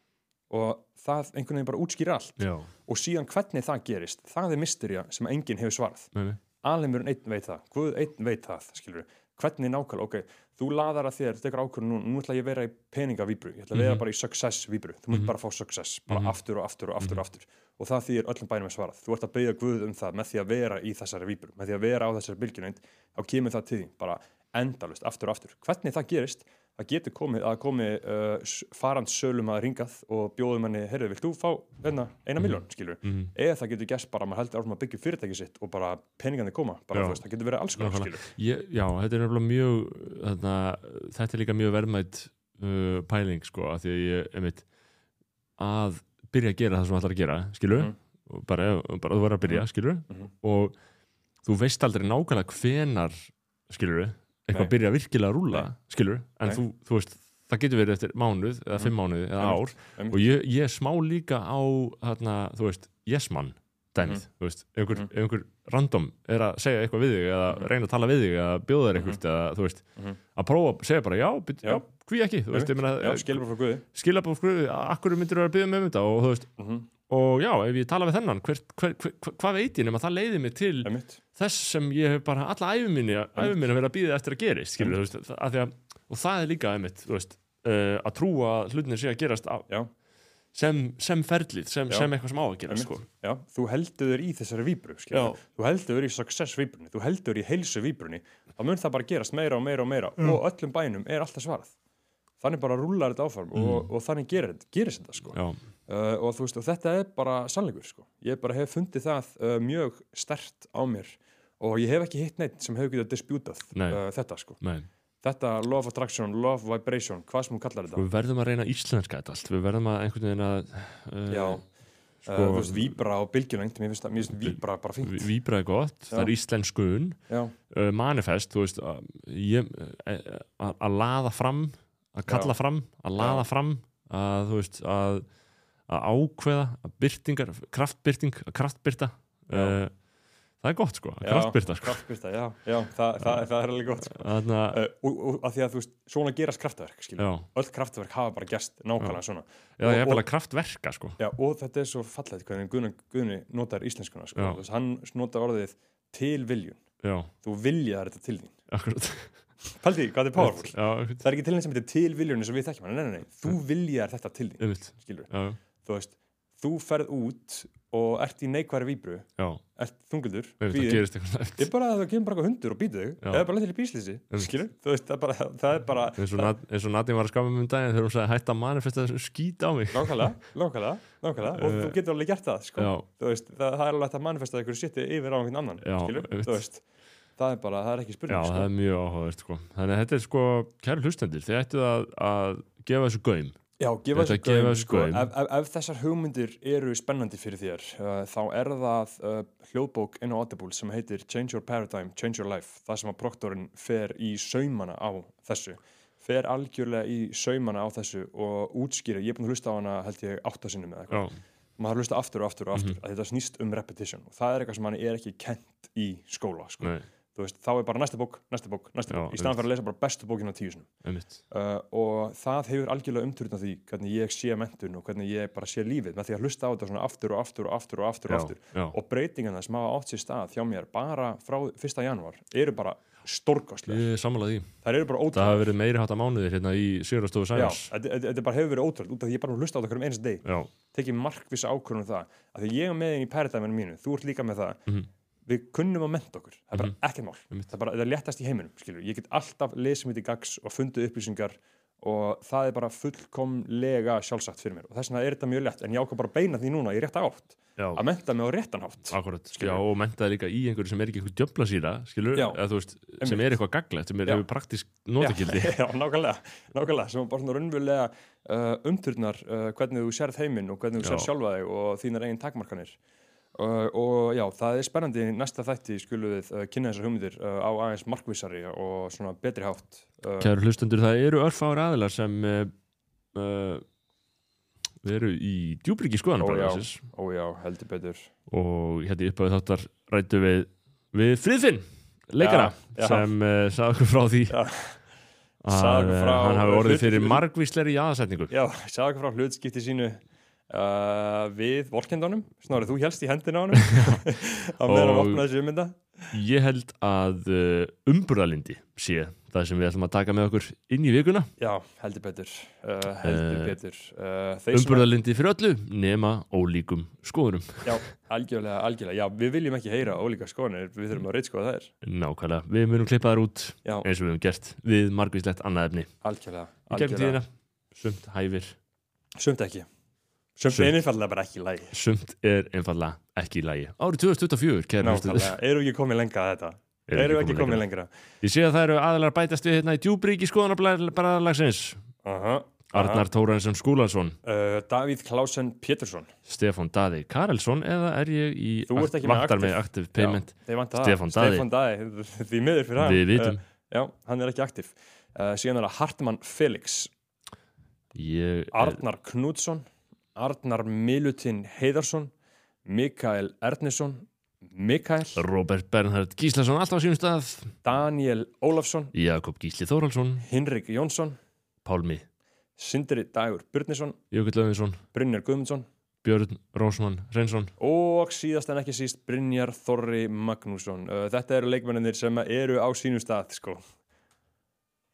og það einhvern veginn bara útskýrir allt. Já, og síðan hvernig það gerist það er mysterja sem enginn hefur nei. alheimurinn einn veit það, Guð einn veit það skilur hvernig nákvæmlega, ok þú laðar að þér, þú tekur ákvörðun nú, nú ætla ég að vera í peningavíbru, ég ætla að vera Mhm. bara í success-víbru, þú munt bara fá success bara Mhm. aftur og aftur og aftur og aftur. Og það þýðir öllum bænum er svarað, þú ert að beigja Guð um það með því að vera í þessari víbru með því að vera á þessari bylgjunend, þá kemur það til því bara endalust, aftur og aftur. Hvernig það gerist, það getur komið að komi uh, farand sölum að ringað og bjóðum henni, heyrðu, vilt þú fá hérna, eina miljón, skilur Mm, eða það getur gæst bara að maður heldur að byggja fyrirtæki sitt og bara peningandi koma bara, þú veist, það getur verið alls konar skilur Ég, já, þetta er nefnilega mjög þarna, þetta er líka mjög verðmætt uh, pæling sko, að því að ég einmitt, að byrja að gera það sem þú ætlar að gera skilur, Mhm. og bara, bara þú verður að byrja, Mhm. skilur Mhm. og þú veist aldrei nákvæmlega hvenar skilur, eitthvað byrja virkilega að rúla, skilur en þú, þú veist, það getur verið eftir mánuð eða fimm mánuð eða ár. og ég, ég smá líka á þarna, þú veist, yes dæmið, þú veist, ef einhver, Mhm. ef einhver random er að segja eitthvað við þig eða Mhm. reyna að tala við þig eða bjóða þér eitthvað eða þú veist, Mhm. að prófa að segja bara já, byrja, Já. já, hví ekki? Þú veist, ég meina, bara frá Guði. skilabóð skruði, akkur myndir að byrja með þetta? Og þú veist, mm og já, ef ég tala við þennan hver, hver, hver, hvað veit ég nema það leiði mig til einmitt, þess sem ég hef bara alla æfuminni æfuminni að vera að býða eftir að gerist skilur, veist, að og það er líka einmitt, þú veist, uh, að trúa hlutinir sé að gerast á, sem, sem ferlið, sem, sem eitthvað sem á að einmitt. sko. já, þú heldur þér í þessari víbru skilur, þú heldur þér í success víbrunni þú heldur þér í heilsu víbrunni þá mun það bara gerast meira og meira og meira og öllum bænum er alltaf svarað. Þannig bara rúlar þetta áfram og, og þannig gerir, gerist þetta sko. já, uh, og veist, og þetta er bara sannleikur sko. ég bara hef fundið það uh, mjög stert á mér og ég hef ekki hitt neitt sem hefur getað disputað Nei. uh, þetta sko. Nei þetta love attraction, love vibration hvað sem hún kallar þetta. Við verðum að reyna íslenska þetta allt. Við verðum að einhvern veginn að uh, já, uh, þú veist, víbra og bylgjulengt mér finnst víbra bara fínt. Víbra er gott, það er íslenskun já, uh, manifest, þú veist að, laða fram að kalla Já. fram, að laða fram að þú veist að, að ákveða, að byrtingar kraftbyrting, að kraftbyrta Já. Það er gott sko, að kraftbyrta sko. kraftbyrta, já, já það, það, það er alveg gott sko. Þannig að, uh, og, og að því að þú veist, svona gerast kraftverk skilur, já, öll kraftverk hafa bara gerst nákvæmlega svona. Já, ég er bara kraftverka sko. Já, og þetta er svo fallegt hvernig Guðni, Guðni notar íslenskuna sko. Veist, hann notar orðið til viljun Já, þú viljaðar þetta til þín. Akkurat. Paldi, hvað er powerful? Já, Það er ekki til þess sem heitir til viljun eins og við þekkjum hann, nei, nei, nei, þú viljaðar þetta til þín veist, þú ferð út og ert í neikværi víbru já, ert þunguldur, einmitt, það Ég bara að það kemur bara hundur og býtu þig eða bara í bíslýsi, það er bara, það er eins og, Nadine var að skama um daginn þegar hún sagði hætta að manifesta þessum skít á mig. Nákvæmlega, og Eh, þú getur alveg gert það, sko. það, það er alveg hægt að manifesta einhverju sétti yfir á einhvern annan, það er bara, það er ekki já, spurning, það sko er mjög áhugavert sko. Þannig að þetta er sko, kæru hlustendur þið ættu að, að gefa þessu gaum Já, gefa þessu gaum, sko, ef, ef, ef þessar hugmyndir eru spennandi fyrir þér, uh, þá er það uh, hljóðbók inn á Audible sem heitir Change Your Paradigm, Change Your Life. Það sem að proktorinn fer í saumana á þessu, fer algjörlega í saumana á þessu og útskýra, ég er búin að hlusta á hana held ég áttasinnum eða eitthvað, Já, maður hlusta aftur og aftur og aftur Mhm. að þetta snýst um repetition og það er eitthvað sem hann er ekki kent í skóla, sko. nei, veist, þá er bara næsta bók, næsta bók, næsta Já, bók í staðan fyrir að lesa bara bestu bókina tíu sinum. Einmitt. Uh, og það hefur algjörlega umturinn á því hvernig ég sé mentun og hvernig ég bara sé lífið með því að hlusta á þetta svona aftur og aftur og aftur og aftur og Já, aftur. já, og breytingarna sem hafa átt sér stað hjá mér bara frá 1. janúar eru bara stórkostlega ég sammála því. Það eru bara Það ótrúlega hafa verið meiri hátta mánuðir hérna í Sigurðarstofu Já, Sæjars þetta bara hefur verið ótrúlega út af því ég bara að hlusta á þetta hverjum einast deg Já, tekið markvisa ákvörðun um það. Að því ég er með inn í paradigminu mínu, þú ert líka með það. Mhm. Við kunnum að menta okkur, það er bara ekkert mál. Einmitt. það er bara, það er léttast í heiminum, skilur ég get alltaf lesið mér til gags og fundið upplýsingar og það er bara fullkomlega sjálfsagt fyrir mér. Og þess vegna er þetta mjög létt, en ég ákvað bara beina því núna í rétta átt, já, að menta mig á réttan hátt akkurat. Já, og mentaði líka í einhverju sem er ekki eitthvað djöfla síra skilur, eða þú veist, sem er eitthvað gaglegt sem er hefur praktisk notakildi já, já, nákvæmlega, nákvæmlega. Sem bara svona raunverulega uh, umturnar uh, hvernig þú sérð heiminn og hvernig þú sérð sjálfa þig og þínar eigin takmarkanir uh, og já, það er spennandi. Í næsta þætti skulum við uh, kynna þessar hugmyndir uh, á aðeins markvissari og svona betri hátt. Kæru hlustundur, það eru örfáir aðilar sem uh, uh, við eru í djúbriki Ó, já. skoðanabræðasis ó já, heldur betur. Og hérna í upphæðu þáttar rættu við við Friðfinn, leikara Já, já. sem sagði okkur frá því Já. að frá hann hafi orðið fyrir margvísleri jaðarsetningu. Já, sagði okkur frá hlutskipti sínu uh, við vorkendunum snárið þú helst í hendina á honum. Á meðan hann opnaði þessu ummynda Ég held að uh, umburðalindi sé það sem við ætlum að taka með okkur inn í vikuna. Já, heldur betur. Uh, heldur Eh, betur. Umburðalindi fyrir öllu nema ólíkum skoðunum. Já, algjörlega, algjörlega. Já, við viljum ekki heyra ólíka skoðanir, við þurfum að reytskoða þær. Nákvæmlega, við munum klippa þær út Já, eins og við höfum gert við margvíslegt annað efni. Algjörlega. tíðina, sumt hæfir. Sumt ekki. Sumt er einfallega bara ekki í lagi. sumt er einfallega ekki í lagi árið 2024, kæra hlustendur. Nákvæmlega. Eru ekki komið lengra að þetta? Eru við ekki komið lengra. lengra? Ég sé að það eru aðilar að bætast við hérna í djúbríki skoðanabræðalagsins Aha. Arnar Tóransson Skúlansson Uh, Davíð Klausen Pétursson. Stefán Daði Karelsson eða er ég í Þú ert ekki með active. payment. Stefán Daði. Stefán Daði. Því miður fyrir hann. við vitum, Uh, já, hann er ekki aktiv. Uh, síðan er það Hartmann Felix. Arnar Knútsson. Arnar Milutin Heiðarsson. Mikael Ernesson. Mikael. Robert Bernhard Gíslason alltaf á sínum stað Daniel Ólafsson. Jakob Gísli Þórhalsson Hinrik Jónsson. Pálmi Sindri Dagur Burnisson, Jökull Löfinsson Brynjar Guðmundsson Björn Rósmann Reynsson og síðast en ekki síst Brynjar Þorri Magnússon. Þetta eru leikmennir sem eru á sínum stað, sko.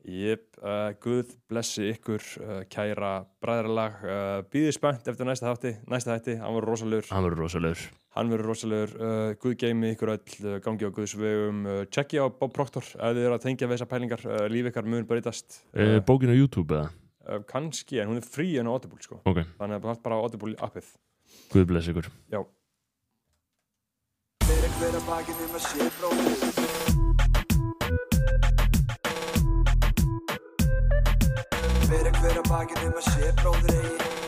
Jep, uh, Guð blessi ykkur, uh, kæra bræðralag, uh, býðið spennt eftir næsta þátti, næsta þætti, hann verður rosalegur, hann verður rosalegur. Hann verður rosalegur, uh, Guð geimi ykkur öll, uh, gangi á Guðs vegum, uh, tjekki á Bob Proctor ef þið eru að tengja við þessar pælingar, uh, líf ykkar mun breytast, uh, uh, bókin á YouTube eða? uh, kannski, en hún er frí en á Audible, sko, ok, þannig að bara á Audible appið. Guð bless ykkur. Já. Fyrir hver að bakið um að sé bróðir Fyrir hver að bakið um